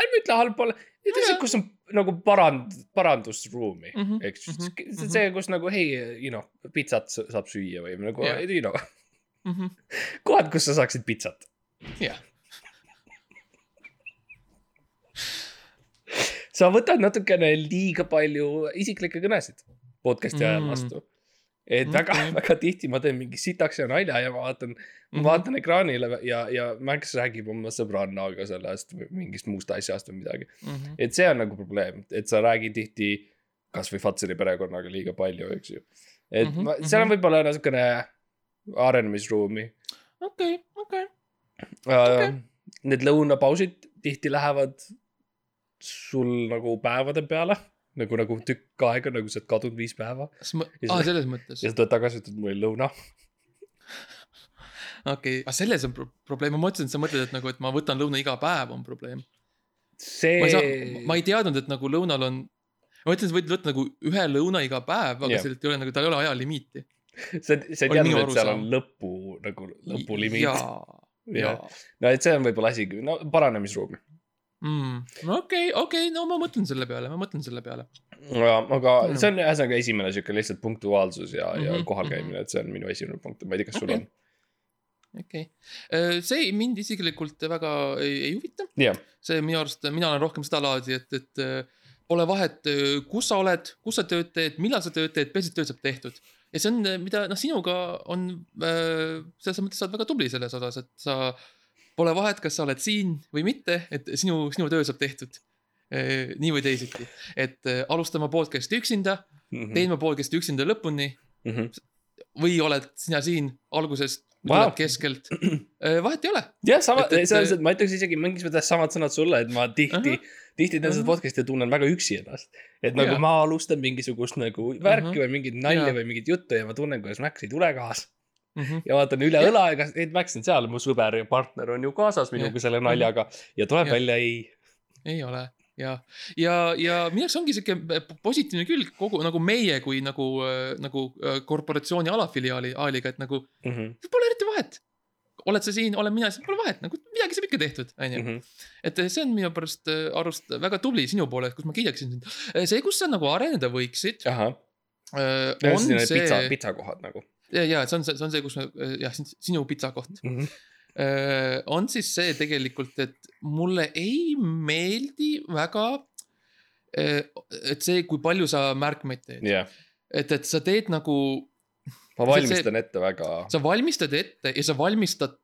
ärme ütle halb pool, ütle kus on nagu parand-, parandusruumi mm, Mhm, -hmm. eks mhm, see mhm. see, kus nagu hei, you know, pitsat sa- saab süüa või nagu Jaa. you know, Mm -hmm. kohad, kus sa saaksid pitsat. jah, sa võtad natukene liiga palju isiklikke kõnesid podcast'i ajal Mm. vastu. et väga Okei. väga tihti ma teen mingi sitaks ja nalja ja ma vaatan mm, -hmm. Mhm. ma vaatan ekraanile ja, ja Max räägib oma sõbrannaga sellest või mingist muust asjast või midagi. mm -hmm. et see on nagu probleem, et sa räägid tihti kasvõi Fatseri perekonnaga liiga palju, eks ju. et mm Mhm, -hmm, seal on võib-olla natukene arenemisruumi okei, okei, okay.. Need lõunapausid tihti lähevad sul nagu päevade peale, nagu, nagu tükk aega, nagu sa oled kadunud viis päeva aa selles mõttes ja, sa tuled tagasi, ütled mul oli lõuna. okei, aga selles on pro probleem, ma mõtlesin, et sa mõtled, et nagu, et ma võtan lõuna iga päev on probleem. see ma ei saa, ma ei teadnud, et nagu lõunal on, ma mõtlesin, et võid võtta nagu ühe lõuna iga päev, aga Jah. sellelt ei ole nagu, tal ei ole ajalimiiti. Ei oli minu teadnud, et seal on lõpu nagu lõpulimiit. jaa, jaa. no et see on võib-olla asi, no paranemisruumi. Mm. no okei, okei, no ma mõtlen selle peale, ma mõtlen selle peale. aga Mm. see on ühesõnaga esimene sihuke lihtsalt punktuaalsus ja mm, -hmm, ja Mhm, kohal mhm. käimine, et see on minu esimene punkt, ma ei tea, kas sul Okei. on. okei okay., see mind isiklikult väga ei, ei huvita, jah, see minu arust, mina olen rohkem seda laadi, et, et äh, pole vahet, kus sa oled, kus sa tööd teed, millal sa tööd teed, peaasi, et töö saab tehtud. Ja see on, mida noh, sinuga on äh, selles mõttes sa oled väga tubli selles osas, et sa pole vahet, kas sa oled siin või mitte, et sinu, sinu töö saab tehtud. nii või teisiti, et äh, alustama podcast'i üksinda, Mhm. teeme podcast'i üksinda lõpuni või oled sina siin algusest Wow. keskelt, vahet ei ole. jah, sama, selles mõttes, et ma ütleks isegi mingis mõttes samad sõnad sulle, et ma tihti Ahah., tihti teen seda Ahah. podcast'i ja tunnen väga üksi ennast. et nagu Jaa. ma alustan mingisugust nagu värki Ahah. või mingit nalja Jaa. või mingit juttu ja ma tunnen, kuidas Max ei tule kaasa. Mhm. ja vaatan üle õla ja kas, et Max on seal, mu sõber ja partner on ju kaasas minuga selle naljaga ja tuleb Jah. välja ei. ei ole ja, ja, ja minu jaoks ongi sihuke positiivne külg kogu nagu meie kui nagu, nagu äh, korporatsiooni alafiliaali, aaliga, et nagu Mhm. pole eriti vahet. oled sa siin, olen mina, pole vahet, nagu midagi saab ikka tehtud, onju. Mhm. et see on minu pärast äh, arust väga tubli sinu poolelt, kus ma kiidaksin sind. see, kus sa nagu areneda võiksid, on on see pitsa, pitsakohad nagu ja, ja see on see, see on see, kus me, jah, sinu pitsakoht. mm. -hmm. On siis see tegelikult, et mulle ei meeldi väga, et see, kui palju sa märkmeid teed, jah, et, et sa teed nagu ma See- valmistan ette väga, sa valmistad ette ja sa valmistad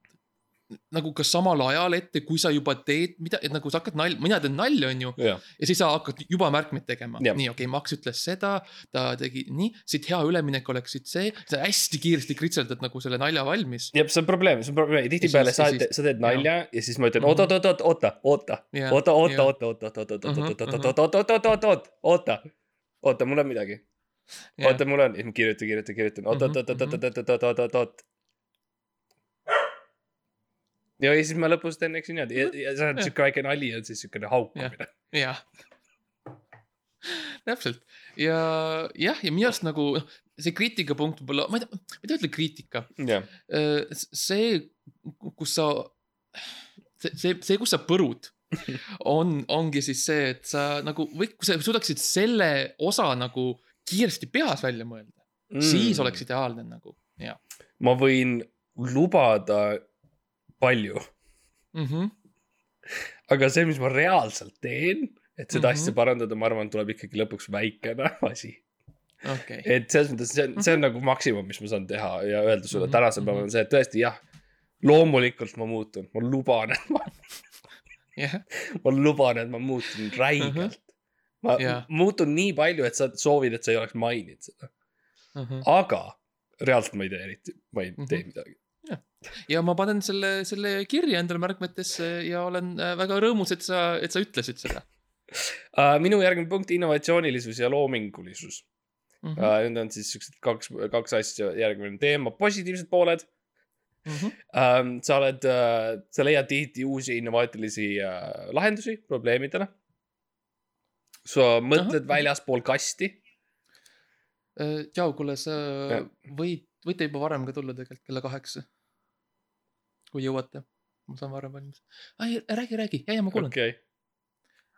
nagu ka samal ajal ette, kui sa juba teed, mida, et nagu sa hakkad nalja, mina teen nalja, onju. jah, ja siis sa hakkad juba märkmeid tegema. Nii, okei okay,, Max ütles seda, ta tegi nii, siit hea üleminek oleks siit see, sa hästi kiiresti kritseldad nagu selle nalja valmis. jah, see on probleem, see on probleem, tihtipeale sa ja sa teed nalja ja siis ma ütlen Mhm. oot, oot, oot, oot, oota, oota, oota, oota, oota, oota, oota, oota, Mhm, oota, mhm. oota, oota, oota, oota, oota, oota, oota, mul on midagi, oota, mul on, kirjutan, kirjutan, kirjutan, oot, oot, oot, oot, oot, oot, oot, oot, oot. Ja ja siis ma lõpus teen, eks niimoodi ja, ja see on Jah. siuke väike nali on siis siukene haukumine. jah. täpselt ja jah, ja minu arust nagu noh, see kriitikapunkt võib-olla, ma ei tea, ma ei taha ütelda kriitika, jah, see, kus sa, see, see, see, kus sa põrud, on, ongi siis see, et sa nagu või kui sa suudaksid selle osa nagu kiiresti peas välja mõelda mm., siis oleks ideaalne nagu ja ma võin lubada palju, mm. -hmm. aga see, mis ma reaalselt teen, et seda mm Mhm. -hmm. asja parandada, ma arvan, tuleb ikkagi lõpuks väikene asi. okei, et selles mõttes see on, see on nagu maksimum, mis ma saan teha ja öelda sulle Mhm, tänasel päeval on see, et tõesti jah, loomulikult ma muutun, ma luban, et ma, jah, ma luban, et ma muutun räigelt. ma Jah. muutun nii palju, et sa soovid, et sa ei oleks maininud seda, aga reaalselt ma ei tee eriti, ma ei Mhm. tee midagi. Ja ma panen selle, selle kirja endale märkmetesse ja olen äh, väga rõõmus, et sa, et sa ütlesid seda Uh, minu järgmine punkt, innovatsioonilisus ja loomingulisus mm. -hmm.. Need on siis siuksed kaks, kaks asja, järgmine teema, positiivsed pooled Mm -hmm. sa oled sa leiad tihti uusi innovaatilisi lahendusi probleemidele. sa mõtled Ahah. väljaspool kasti. Tšau, kuule, sa Jah. võid, võite juba varem ka tulla tegelikult kella kaheksa. kui jõuate, ma saan varem valmis. ei, räägi, räägi, ja, ja ma kuulan okay.. okei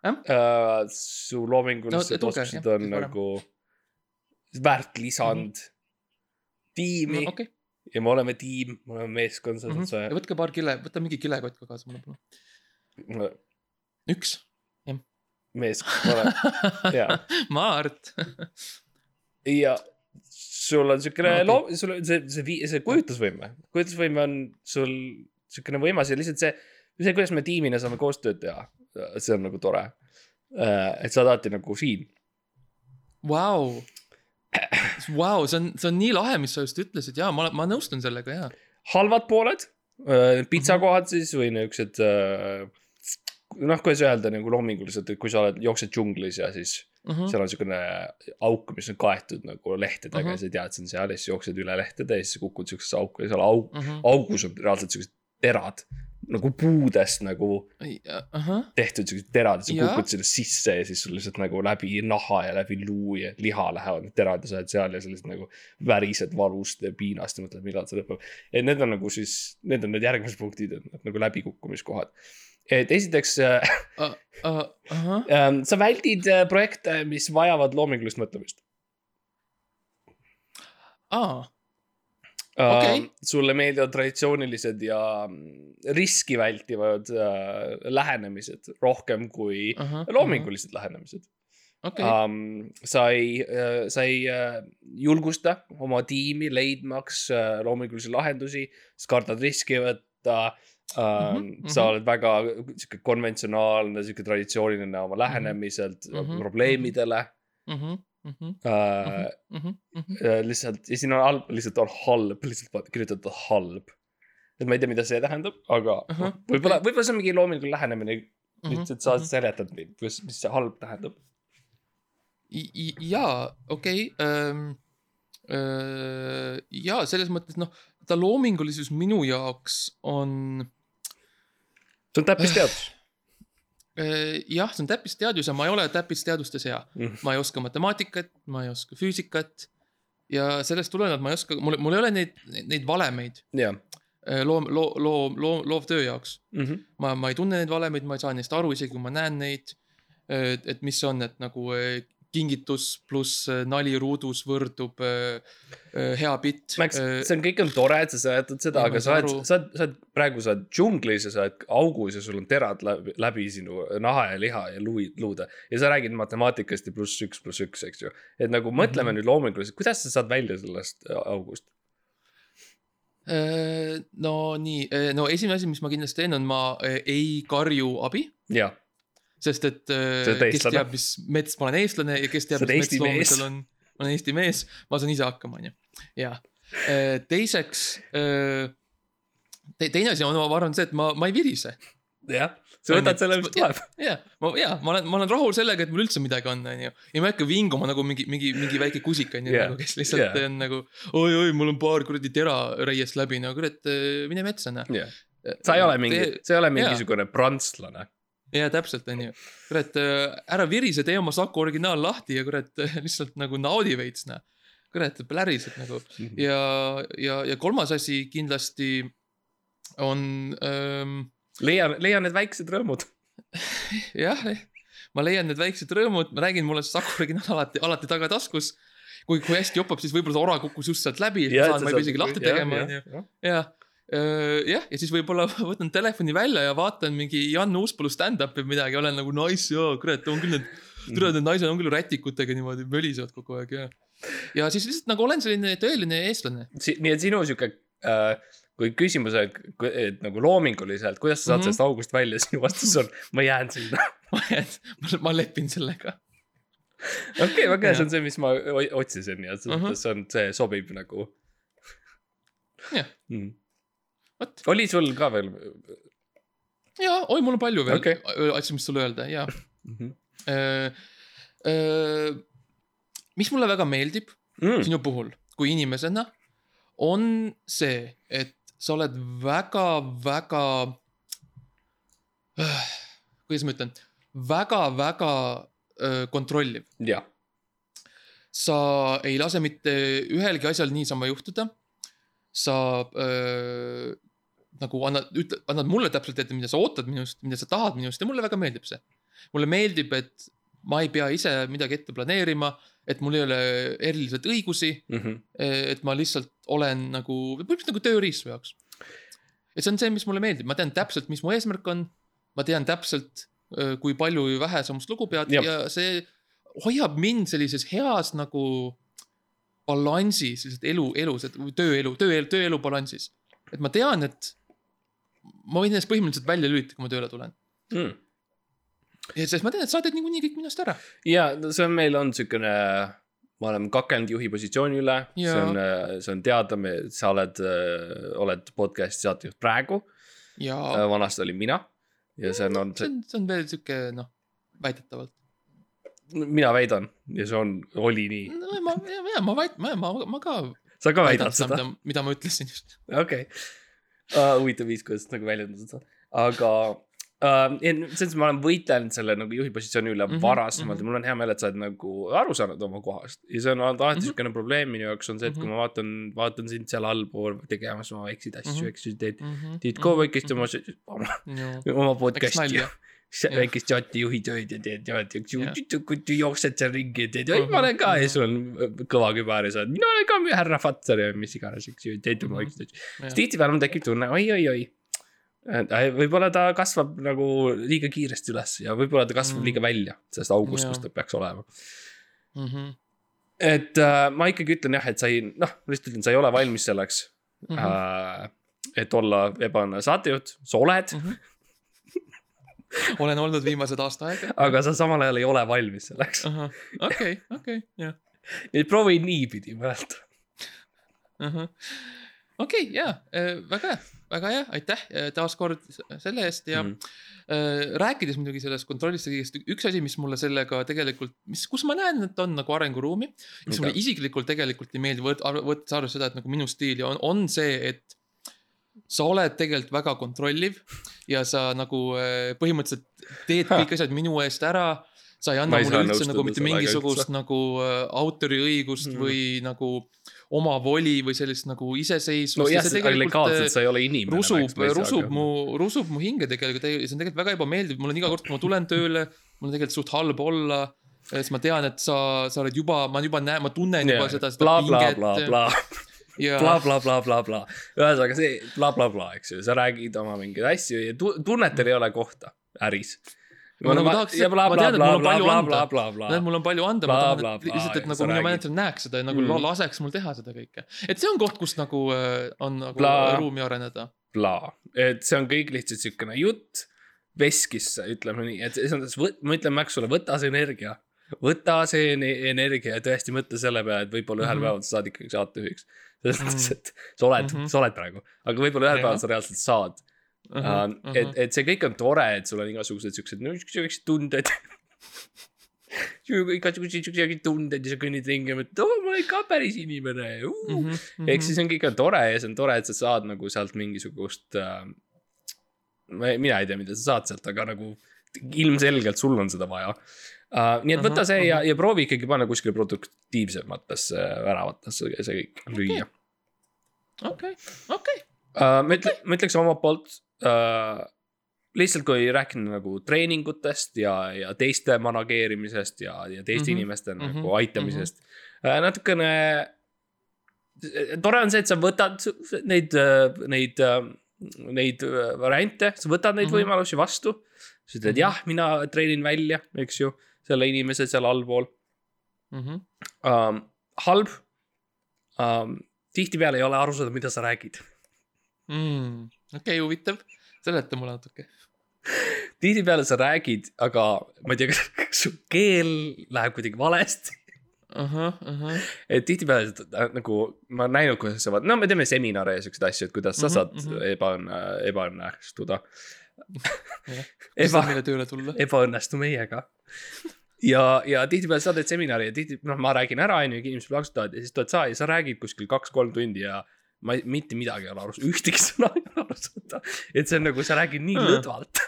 Jah? uh,. su loomingulised No, no, oskused jah, on varem. nagu väärt lisand mm -hmm. tiimi okay. okei, ja me oleme tiim, me oleme meeskond, selles mõttes võtke paar kile, võta mingi kilekott ka kaasa mulle palun. mm. üks. meeskond, Jaa. Mart. ja sul on siukene No, okei. loom-, sul on see, see, see kujutlusvõime, kujutlusvõime on sul siukene võimas ja lihtsalt see, see, kuidas me tiimina saame koostööd teha, see on nagu tore. et sa oled alati nagu siin. Vau. Vau, see on, see on nii lahe, mis sa just ütlesid ja ma, ma nõustun sellega ja. halvad pooled, pitsakohad siis või niuksed, noh, kuidas öelda nagu loominguliselt, et kui sa oled, jooksed džunglis ja siis Mhm. seal on siukene auk, mis on kaetud nagu lehtedega Mhm. ja sa ei tea, et see on seal ja siis jooksed üle lehtede ja siis kukud siuksesse auku ja seal auk, Mhm. augus on reaalselt siuksed terad nagu puudest nagu ahah, tehtud siuksed terad ja sa Jaa. kukud sinna sisse ja siis sul lihtsalt nagu läbi naha ja läbi luu ja liha lähevad need terad ja sa oled seal ja sa lihtsalt nagu värised valust ja piinast ja mõtled, millal see lõpeb. et need on nagu siis, need on need järgmised punktid, et nagu läbikukkumiskohad. Et esiteks äh, ahah, äh, sa väldid äh, projekte, mis vajavad loomingulist mõtlemist aa, äh, Okei.. sulle meeldivad traditsioonilised ja mm, riski vältivad äh, lähenemised rohkem kui ahah. loomingulised lähenemised okei, um,. sa ei uh,, sa ei uh, julgusta oma tiimi leidmaks uh, loomingulisi lahendusi, sa kardad riski võtta um,. Mhm, Mm -hmm. sa oled väga sihuke konventsionaalne, sihuke traditsiooniline oma lähenemiselt mm -hmm. probleemidele Mhm, mhm, uh,. mhm, mhm. lihtsalt ja siin on halb, lihtsalt on halb, lihtsalt kirjutatud halb. et ma ei tea, mida see tähendab, aga Ahah, võib-olla okei., võib-olla see on mingi loominguline lähenemine, Mhm, lihtsalt sa mhm. seletad, mis, mis see halb tähendab. Jaa, okei okay,. jaa, selles mõttes noh, ta loomingulisus minu jaoks on see on täppisteadus äh, jah, see on täppisteadus ja ma ei ole täppisteadustes hea. mm.. ma ei oska matemaatikat, ma ei oska füüsikat ja sellest tulenevalt ma ei oska, mul, mul ei ole neid, neid valemeid. jah, loom, loo, loo, loo, loovtöö jaoks. mm. -hmm. ma, ma ei tunne neid valemeid, ma ei saa neist aru, isegi kui ma näen neid. et, mis on, et nagu eh, kingitus pluss eh, nali ruudus võrdub eh, eh, hea bitt. Max, see on, kõik on tore, et sa seletad seda, aga sa oled sa oled, sa oled praegu sa oled džunglis ja sa oled augus ja sul on terad läbi, läbi sinu naha ja liha ja luu, luude. ja sa räägid matemaatikast ja pluss üks, pluss üks, eks ju. et nagu mõtleme Mhm. nüüd loominguliselt, kuidas sa saad välja sellest august? Äh, no nii, no esimene asi, mis ma kindlasti teen, on ma ei karju abi, jah, sest et oled kes teab, mis mets, ma olen eestlane ja kes teab, mis mets loomadel on, ma olen Eesti mees, ma saan ise hakkama, onju, ja. teiseks, teine asi on, ma arvan, see, et ma, ma ei virise jah, sa võtad selle, mis tuleb. ja, ma ja ma olen, ma olen rahul sellega, et mul üldse midagi on, onju. ja ma ei hakka vinguma nagu mingi, mingi, mingi väike kusik onju Jaa, yeah., kes lihtsalt yeah. on nagu oi, oi, mul on paar kuradi tera reiest läbi, no kurat, mine metsa noh. jah, sa ei ole mingi, sa ei ole mingisugune prantslane. jaa, täpselt onju. kurat, ära virise, tee oma Saku originaal lahti ja kurat lihtsalt nagu naudi veits noh. kurat, päriselt nagu ja, ja, ja kolmas asi kindlasti on ähm, leia, leia need väiksed rõõmud. jah, ma leian need väiksed rõõmud, ma räägin, mul on Saku originaal alati, alati tagataskus. kui, kui hästi jopab, siis võib-olla see ora kukkus just sealt läbi, saan, ma ei pea isegi lahti tegema, onju. ja, jah, ja siis võib-olla võtan telefoni välja ja vaatan mingi Jan Uuspalu stand-up'i või midagi, olen nagu nice, jaa, kurat, on küll need, kurat, need naised on küll rätikutega niimoodi mölisevad kogu aeg ja. ja siis lihtsalt nagu olen selline tõeline eestlane. nii et sinu sihuke äh,, kui küsimus on, et, nagu loominguliselt, kuidas sa saad mm Mhm. -hmm. sellest august välja, sinu vastus on, ma jään sinna. ma, ma lepin sellega. okei, väga hea, see on see, mis ma otsisin ja selles Mhm. mõttes see on, see sobib nagu Jah. mm.. Oli sul ka veel jaa, oi, mul on palju veel okay. asju, mis sulle öelda, jaa mm? -hmm. Öö, mis mulle väga meeldib Mm. sinu puhul kui inimesena, on see, et sa oled väga-väga, kuidas ma ütlen, väga-väga öö, kontrolliv. jah, sa ei lase mitte ühelgi asjal niisama juhtuda. Sa öö, nagu annad, ütle, annad mulle täpselt ette, mida sa ootad minust, mida sa tahad minust ja mulle väga meeldib see. mulle meeldib, et ma ei pea ise midagi ette planeerima, et mul ei ole eriliselt õigusi, mm -hmm. et ma lihtsalt olen nagu, põhimõtteliselt nagu tööriist su jaoks. ja see on see, mis mulle meeldib, ma tean täpselt, mis mu eesmärk on. ma tean täpselt, kui palju või vähe sa must lugu pead ja, ja see hoiab mind sellises heas nagu balansis, selliselt elu, elus, et või tööelu, tööelu, tööelu balansis. et ma tean, et ma võin ennast põhimõtteliselt välja lülitada, kui ma tööle tulen. mm.. ja sest ma tean, et sa teed niikuinii kõik minust ära. ja see on, meil on siukene, me oleme kakelnud juhi positsiooni üle, see on, see on teada, me, sa oled, oled podcast'i saatejuht praegu, ja vanasti olin mina. ja see on olnud see, on, see on veel sihuke noh, väidetavalt. Mina väidan ja see on, oli nii, no ma, ja ma väit-, ma, ma, ma ka sa ka väidad seda? mida, ma ütlesin just. okei, huvitav viis, kuidas nagu väljendada seda, aga uh,. selles mõttes ma olen võidelnud selle nagu juhi positsiooni üle mm Mhm, -hmm, varasemalt mhm. ja mul on hea meel, et sa oled nagu aru saanud oma kohast ja see on olnud alati Mhm. siukene probleem minu jaoks on see, et kui Mhm. ma vaatan, vaatan sind seal allpool tegemas oma väikseid asju Mhm., eks sa teed, teed teed ka väikest oma, oma, oma podcast'i. Väikest saate juhi tööd ja teed ja jooksed seal ringi ja teed, oi Mhm, ma olen ka ja mhm. sul on kõva kübar ja sa oled, mina olen ka härra Fatsar ja mis iganes, eks ju, teed oma Mhm. väikseid asju. siis tihtipeale mul tekib tunne oi, oi, oi. võib-olla ta kasvab nagu liiga kiiresti üles ja võib-olla ta kasvab Mm. liiga välja sellest august, kus ta peaks olema. Mhm, et äh, ma ikkagi ütlen jah, et sa ei, noh, lihtsalt ütlen, sa ei ole valmis selleks mhm, äh,, et olla ebaõnne saatejuht, sa oled, olen olnud viimased aasta aega. aga sa samal ajal ei ole valmis selleks. okei, okei, jah. et proovi niipidi mõelda. okei, jaa, väga hea, väga hea, aitäh äh, taaskord selle eest ja mm. rääkides muidugi sellest kontrollist ja kõigest, üks asi, mis mulle sellega tegelikult, mis, kus ma näen, et on nagu arenguruumi, mis mulle Mida? isiklikult tegelikult ei meeldi, võt-, võttes arvesse seda, et nagu minu stiili on, on see, et sa oled tegelikult väga kontrolliv ja sa nagu äh, põhimõtteliselt teed kõik asjad minu eest ära. sa ei anna ei mulle üldse nagu mitte mingisugust nagu äh, autoriõigust mm. või nagu omavoli või sellist nagu iseseisvust. nojah, legaalselt sa ei ole inimene. rusub, rusub mu, rusub mu hinge tegelikult, see on tegelikult väga ebameeldiv, mul on iga kord, kui ma tulen tööle, mul on tegelikult suht halb olla. siis ma tean, et sa, sa oled juba, ma juba näen, ma tunnen juba seda, seda bla, pinget bla, bla, ja bla, bla, bla, bla, bla. ühesõnaga see blablabla bla,, eks ju, sa räägid oma mingeid asju ja tu- tunnetel ei ole kohta äris. Ma nagu tahaks- ma tean, et mul on palju anda. näed, mul on palju anda, ma tahan, lihtsalt, et nagu minu mänedžer näeks seda ja nagu Mm. mm. laseks mul teha seda kõike. et see on koht, kus nagu äh, on nagu Bla. ruumi areneda. bla, et see on kõik lihtsalt siukene jutt veskisse, ütleme nii, et selles mõttes, ma ütlen, Max sulle, võta see energia. võta see ene- energia ja tõesti mõtle selle peale, et võib-olla ühel Mhm. päeval sa saad ikkagi saatjuhiks. Selles mõttes, et sa oled mm, Mhm. -hmm. sa oled praegu, aga võib-olla ühel päeval sa reaalselt saad. et, et see kõik on tore, et sul on igasugused siuksed, no siuksed tunded. igasuguseid siukseid tunded ja sa kõnnid ringi ja mõtled, oo, ma olen ka päris inimene uh.. Mhm, ehk siis on kõik on tore ja see on tore, et sa saad nagu sealt mingisugust äh,. mina ei tea, mida sa saad sealt, aga nagu ilmselgelt sul on seda vaja uh,. nii et võta Ahah, see ja ahah., ja proovi ikkagi panna kuskile produktiivsematesse väravatesse see kõik lüüa okei, okei. uh,. ma ütle-, ma ütleks omalt poolt uh,. lihtsalt kui rääkida nagu treeningutest ja, ja teiste manageerimisest ja, ja teiste mm -hmm, inimeste mm mhm, -hmm, nagu aitamisest mm. -hmm. Uh, natukene. tore on see, et sa võtad neid, neid, neid äh, variante, sa võtad neid mm. -hmm. võimalusi vastu. sa ütled Mhm. jah, mina treenin välja, eks ju, selle inimese seal allpool Mhm. um,. halb um,. Tihtipeale ei ole aru saada, mida sa räägid. Mm, okei, huvitav, seleta mulle natuke. tihtipeale sa räägid, aga ma ei tea, kas su keel läheb kuidagi valesti. ahah, ahah. et tihtipeale äh, nagu ma olen näinud, kuidas sa vaat-, no me teeme seminare ja siukseid asju, et kuidas sa Mhm, saad mhm. ebaõnne, ebaõnnestuda. Eba meile tööle tulla. ebaõnnestu meiega. ja, ja tihtipeale sa teed seminari ja tihti, noh, ma räägin ära, onju, inimesed plaksutavad ja siis tuled sa ja sa räägid kuskil kaks-kolm tundi ja ma ei, mitte midagi ei ole aru saada, ühtegi sõna ei ole aru saada. et see on nagu, sa räägid nii lõdvalt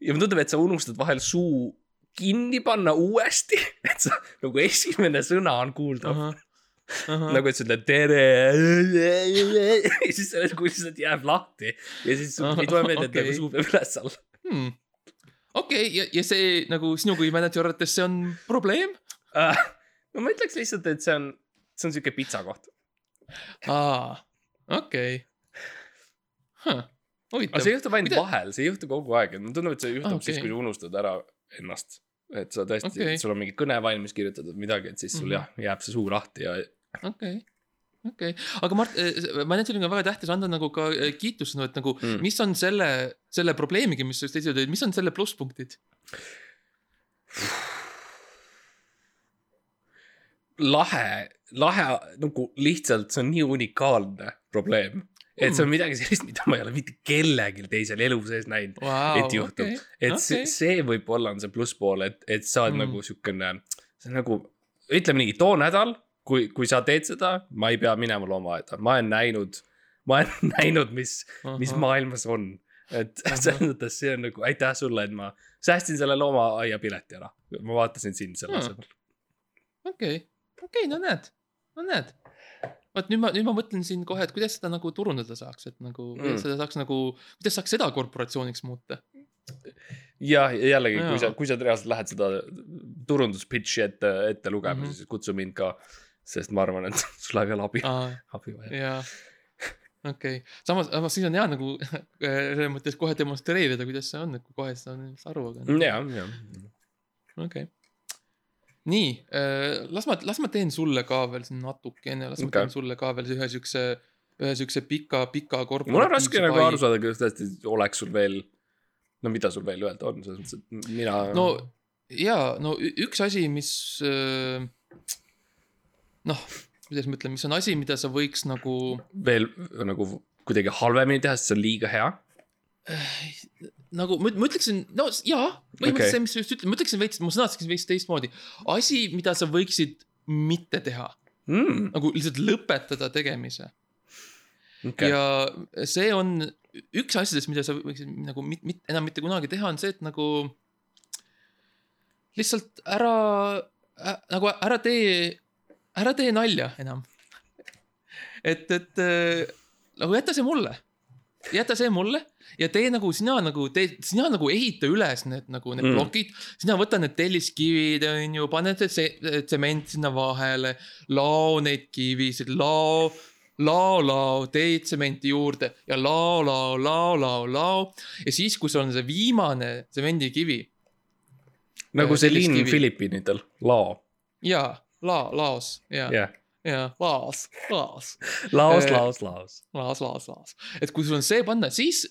ja mulle tundub, et sa unustad vahel suu kinni panna uuesti, et sa nagu esimene sõna on kuulda. ahah, ahah. nagu, et sa ütled tere. ja siis see nagu lihtsalt jääb lahti ja siis ei tule meelde, et Okei. nagu suu peab üles olla. hmm.. Okei okay,, ja, ja see nagu sinu kui mänedžeri arvates see on probleem? no ma ütleks lihtsalt, et see on, see on siuke pitsakoht. aa, okei. aga huvitav see. juhtub ainult Mida- vahel, see ei juhtu kogu aeg, mulle tundub, et see juhtub Ah, okay. siis, kui sa unustad ära ennast. et sa tõesti okay., sul on mingi kõne valmis kirjutatud midagi, et siis sul Mhm. jah, jääb see suu lahti ja okei, okei, aga Mart, mänedžeril on väga tähtis anda nagu ka eh, kiitusõnu, et nagu Mm. mm. mis on selle, selle probleemiga, mis sa just esile tõid, mis on selle plusspunktid? lahe, lahe nagu lihtsalt, see on nii unikaalne probleem. et see on midagi sellist, mida ma ei ole mitte kellelgi teisel elu sees näinud. Wow, et juhtub okei, et see, okei. see võib-olla on see plusspool, et, et sa oled mm. Mm. nagu siukene, see on nagu, ütleme nii, too nädal, kui, kui sa teed seda, ma ei pea minema loomaaeda, ma olen näinud, ma olen näinud, mis, mis Ahah. maailmas on. et selles mõttes see on nagu aitäh sulle, et ma säästsin selle loomaaia pileti ära. ma vaatasin sind selle Hmm. asemel. okei, okei, no näed, no näed. vot nüüd ma, nüüd ma mõtlen siin kohe, et kuidas seda nagu turundada saaks, et nagu Mm. seda saaks nagu, kuidas saaks seda korporatsiooniks muuta. ja ja jällegi, kui sa, kui sa reaalselt lähed seda turunduspitch'i ette, ette lugema mm. -hmm. siis kutsu mind ka. Sest ma arvan, et sul läheb veel abi, abi vaja. jaa, okei okay., samas, samas siis on hea nagu selles mõttes kohe demonstreerida, kuidas see on, et kui kohe seda on aru, aga ja, ja. okei okay.. nii, las ma, las ma teen sulle ka veel siin natukene, las ma Okei. teen sulle ka veel ühe siukse, ühe siukse pika, pika korporatiivse mul on raske nagu aru saada, kas tõesti oleks sul veel, no mida sul veel öelda on, selles mõttes, et mina. no jaa, no üks asi, mis äh, noh, kuidas ma ütlen, mis on asi, mida sa võiks nagu veel nagu kuidagi halvemini teha, sest see on liiga hea. nagu ma, ma ütleksin, no jaa, põhimõtteliselt okay. see, mis sa just ütled, ma ütleksin veits, ma sõnastaksin veits teistmoodi. asi, mida sa võiksid mitte teha, Mm, nagu lihtsalt lõpetada tegemise okay.. ja see on üks asjadest, mida sa võiksid nagu mit, mit, enam mitte kunagi teha, on see, et nagu lihtsalt ära äh,, nagu ära tee, ära tee nalja enam. et, et äh, nagu jäta see mulle, jäta see mulle ja tee nagu sina nagu tee, sina nagu ehita üles need nagu need Mm. plokid, sina võta need telliskivid, onju, pane see se- tsement sinna vahele, lao neid kivisid, lao, lao, lao, tee tsementi juurde ja lao, lao, lao, lao, lao ja siis, kui sul on see viimane tsemendikivi nagu Äh, see linn. Filipiinidel, Lao, ja lao, laos ja yeah., jah. ja laos, laos, Laos, Laos, Laos. laos, laos, laos, et kui sul on see panna, siis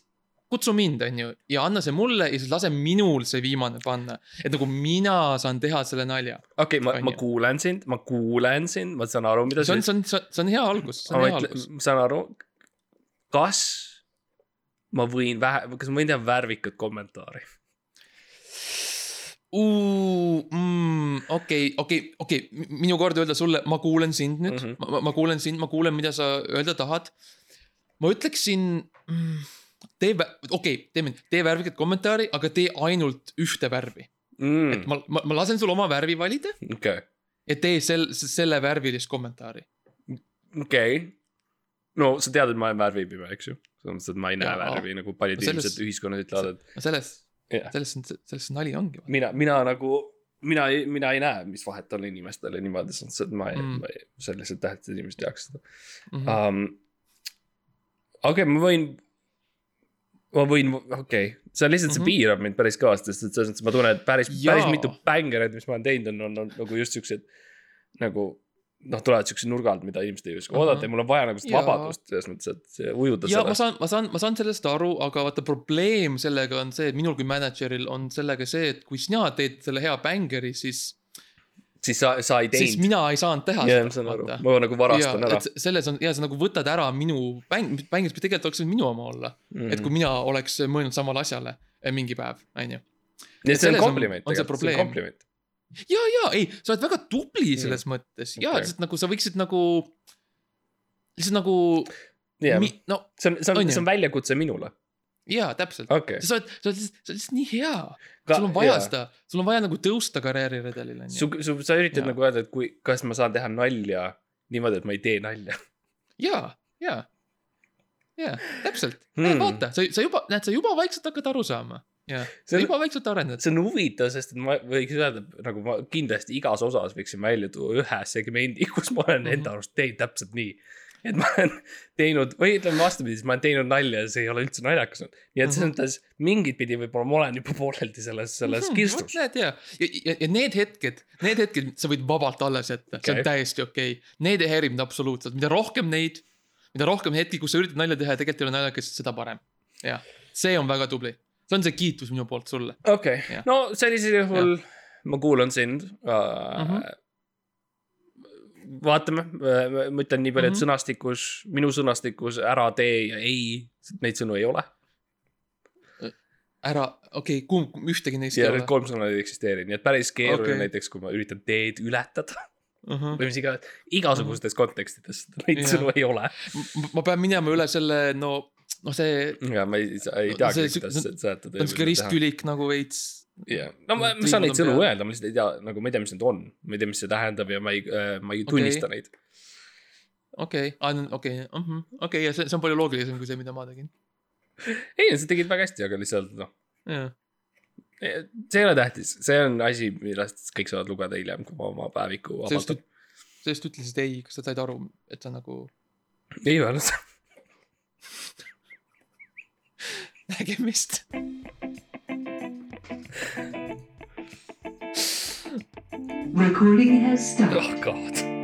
kutsu mind, onju, ja anna see mulle ja siis lase minul see viimane panna, et nagu mina saan teha selle nalja. okei, ma, ma Onju. kuulen sind, ma kuulen sind, ma saan aru, mida see on, see on, see on hea algus, see ma on hea mõtlen algus., ma saan aru, kas ma võin vähe, kas ma võin teha värvikat kommentaari? mm,. okei, okei, okei, minu kord öelda sulle, ma kuulen sind nüüd mm. -hmm. ma, ma kuulen sind, ma kuulen, mida sa öelda tahad. ma ütleksin mm,, tee, okei okay,, teeme, tee värvikat kommentaari, aga tee ainult ühte värvi mm.. et ma, ma, ma lasen sul oma värvi valida okei, ja tee sel-, selle värvilist kommentaari. okei. no sa tead, et ma olen värvipime, eks ju. selles mõttes, et ma ei näe Jaa. värvi nagu paljud inimesed ühiskonnas ütlevad, et selles, jah, selles on, selles nali ongi. mina, mina nagu, mina, mina ei näe, mis vahet on inimestel ja niimoodi, selles mõttes, et ma ei Mm. mm., see on lihtsalt tähtis, et inimesed teaks seda Mhm. um,. okei okay,, ma võin, ma võin, okei okay., see on lihtsalt mm, -hmm. Mhm. see piirab mind päris kõvasti, sest et selles mõttes ma tunnen, et päris, päris mitu bängerit, mis ma olen teinud, on, on, on nagu just siuksed nagu noh, tulevad siukse nurga alt, mida inimesed ei oska Ahah. oodata ja mul on vaja nagu seda vabadust selles mõttes, et ujuda ja ma seda. saan, ma saan, ma saan sellest aru, aga vaata probleem sellega on see, et minul kui mänedžeril on sellega see, et kui sina teed selle hea bängeri, siis, siis sa, sa ei siis teinud. mina ei saanud teha jah, ma saan aru, ma nagu varastan ära. et selles on ja sa nagu võtad ära minu bäng, bängis, mis tegelikult oleks võinud minu oma olla mm.. Mhm. et kui mina oleks mõelnud samale asjale eh, mingi päev, onju. nii et see on on- kompliment on see on kompliment. ja, ja ei, sa oled väga tubli selles mm. mõttes ja Okei. lihtsalt nagu sa võiksid nagu, lihtsalt nagu mi,, no see on, see on On, ju? see on väljakutse minule. jaa, täpselt. okei. sa oled, sa oled lihtsalt, sa oled lihtsalt nii hea. sul on vaja seda, sul on vaja nagu tõusta karjääriredelil onju. su, su, sa üritad Jaa. nagu öelda, et kui, kas ma saan teha nalja niimoodi, et ma ei tee nalja ja, ja, ja täpselt Hmm. hmm., vaata, sa, sa juba, näed, sa juba vaikselt hakkad aru saama. ja, See on- juba vaikselt arened. see on huvitav, sest et ma võiks öelda, nagu ma kindlasti igas osas võiksin välja tuua ühe segmendi, kus ma olen Mhm. enda arust teinud täpselt nii. et ma olen teinud või ütleme vastupidi, siis ma olen teinud nalja ja see ei ole üldse naljakas olnud. nii et selles Mhm. mõttes mingit pidi võib-olla ma olen juba pooleldi selles, selles kirstus. näed ja, ja, ja, ja need hetked, need hetked sa võid vabalt alles jätta okay., see on täiesti okei okay.. Need ei häiri mind absoluutselt, mida rohkem neid, mida rohkem hetki, kus sa üritad nalja teha ja tegelikult ei ole naljakas, seda parem. jah, see on väga tubli. See on see kiitus minu poolt sulle. okei Jah., no sellisel juhul ma kuulan sind uh,. Mhm. vaatame, ma ütlen nii palju, et Mhm. sõnastikus, minu sõnastikus ära tee ja ei, neid sõnu ei ole. ära, okei okay,, kumb, ühtegi neist ja ei ole kolm sõna ei eksisteeri, nii et päris keeruline okay. Näiteks, kui ma üritan teed ületada uh. -huh. või mis iganes, igasugustes kontekstides neid Jah. sõnu ei ole. ma pean minema üle selle, no, noh, see, ja ma ei, ei teagi kuidas seletada. see on siuke risttülik nagu veits. jah, no ma, ma saan neid sõnu öelda, ma lihtsalt ei tea, nagu ma ei tea, mis need on, ma ei tea, mis see tähendab ja ma ei, ma ei Okei. tunnista neid. okei, okei, okei ja see, see on palju loogilisem kui see, mida ma tegin. ei, sa tegid väga hästi, aga lihtsalt noh, see ei ole tähtis, see on asi, millest kõik saavad lugeda hiljem, kui ma oma päeviku avaldan., sa just ütlesid ei, kas sa said aru, et sa nagu ei öelnud. gemischt. Recording has started. Oh Gott.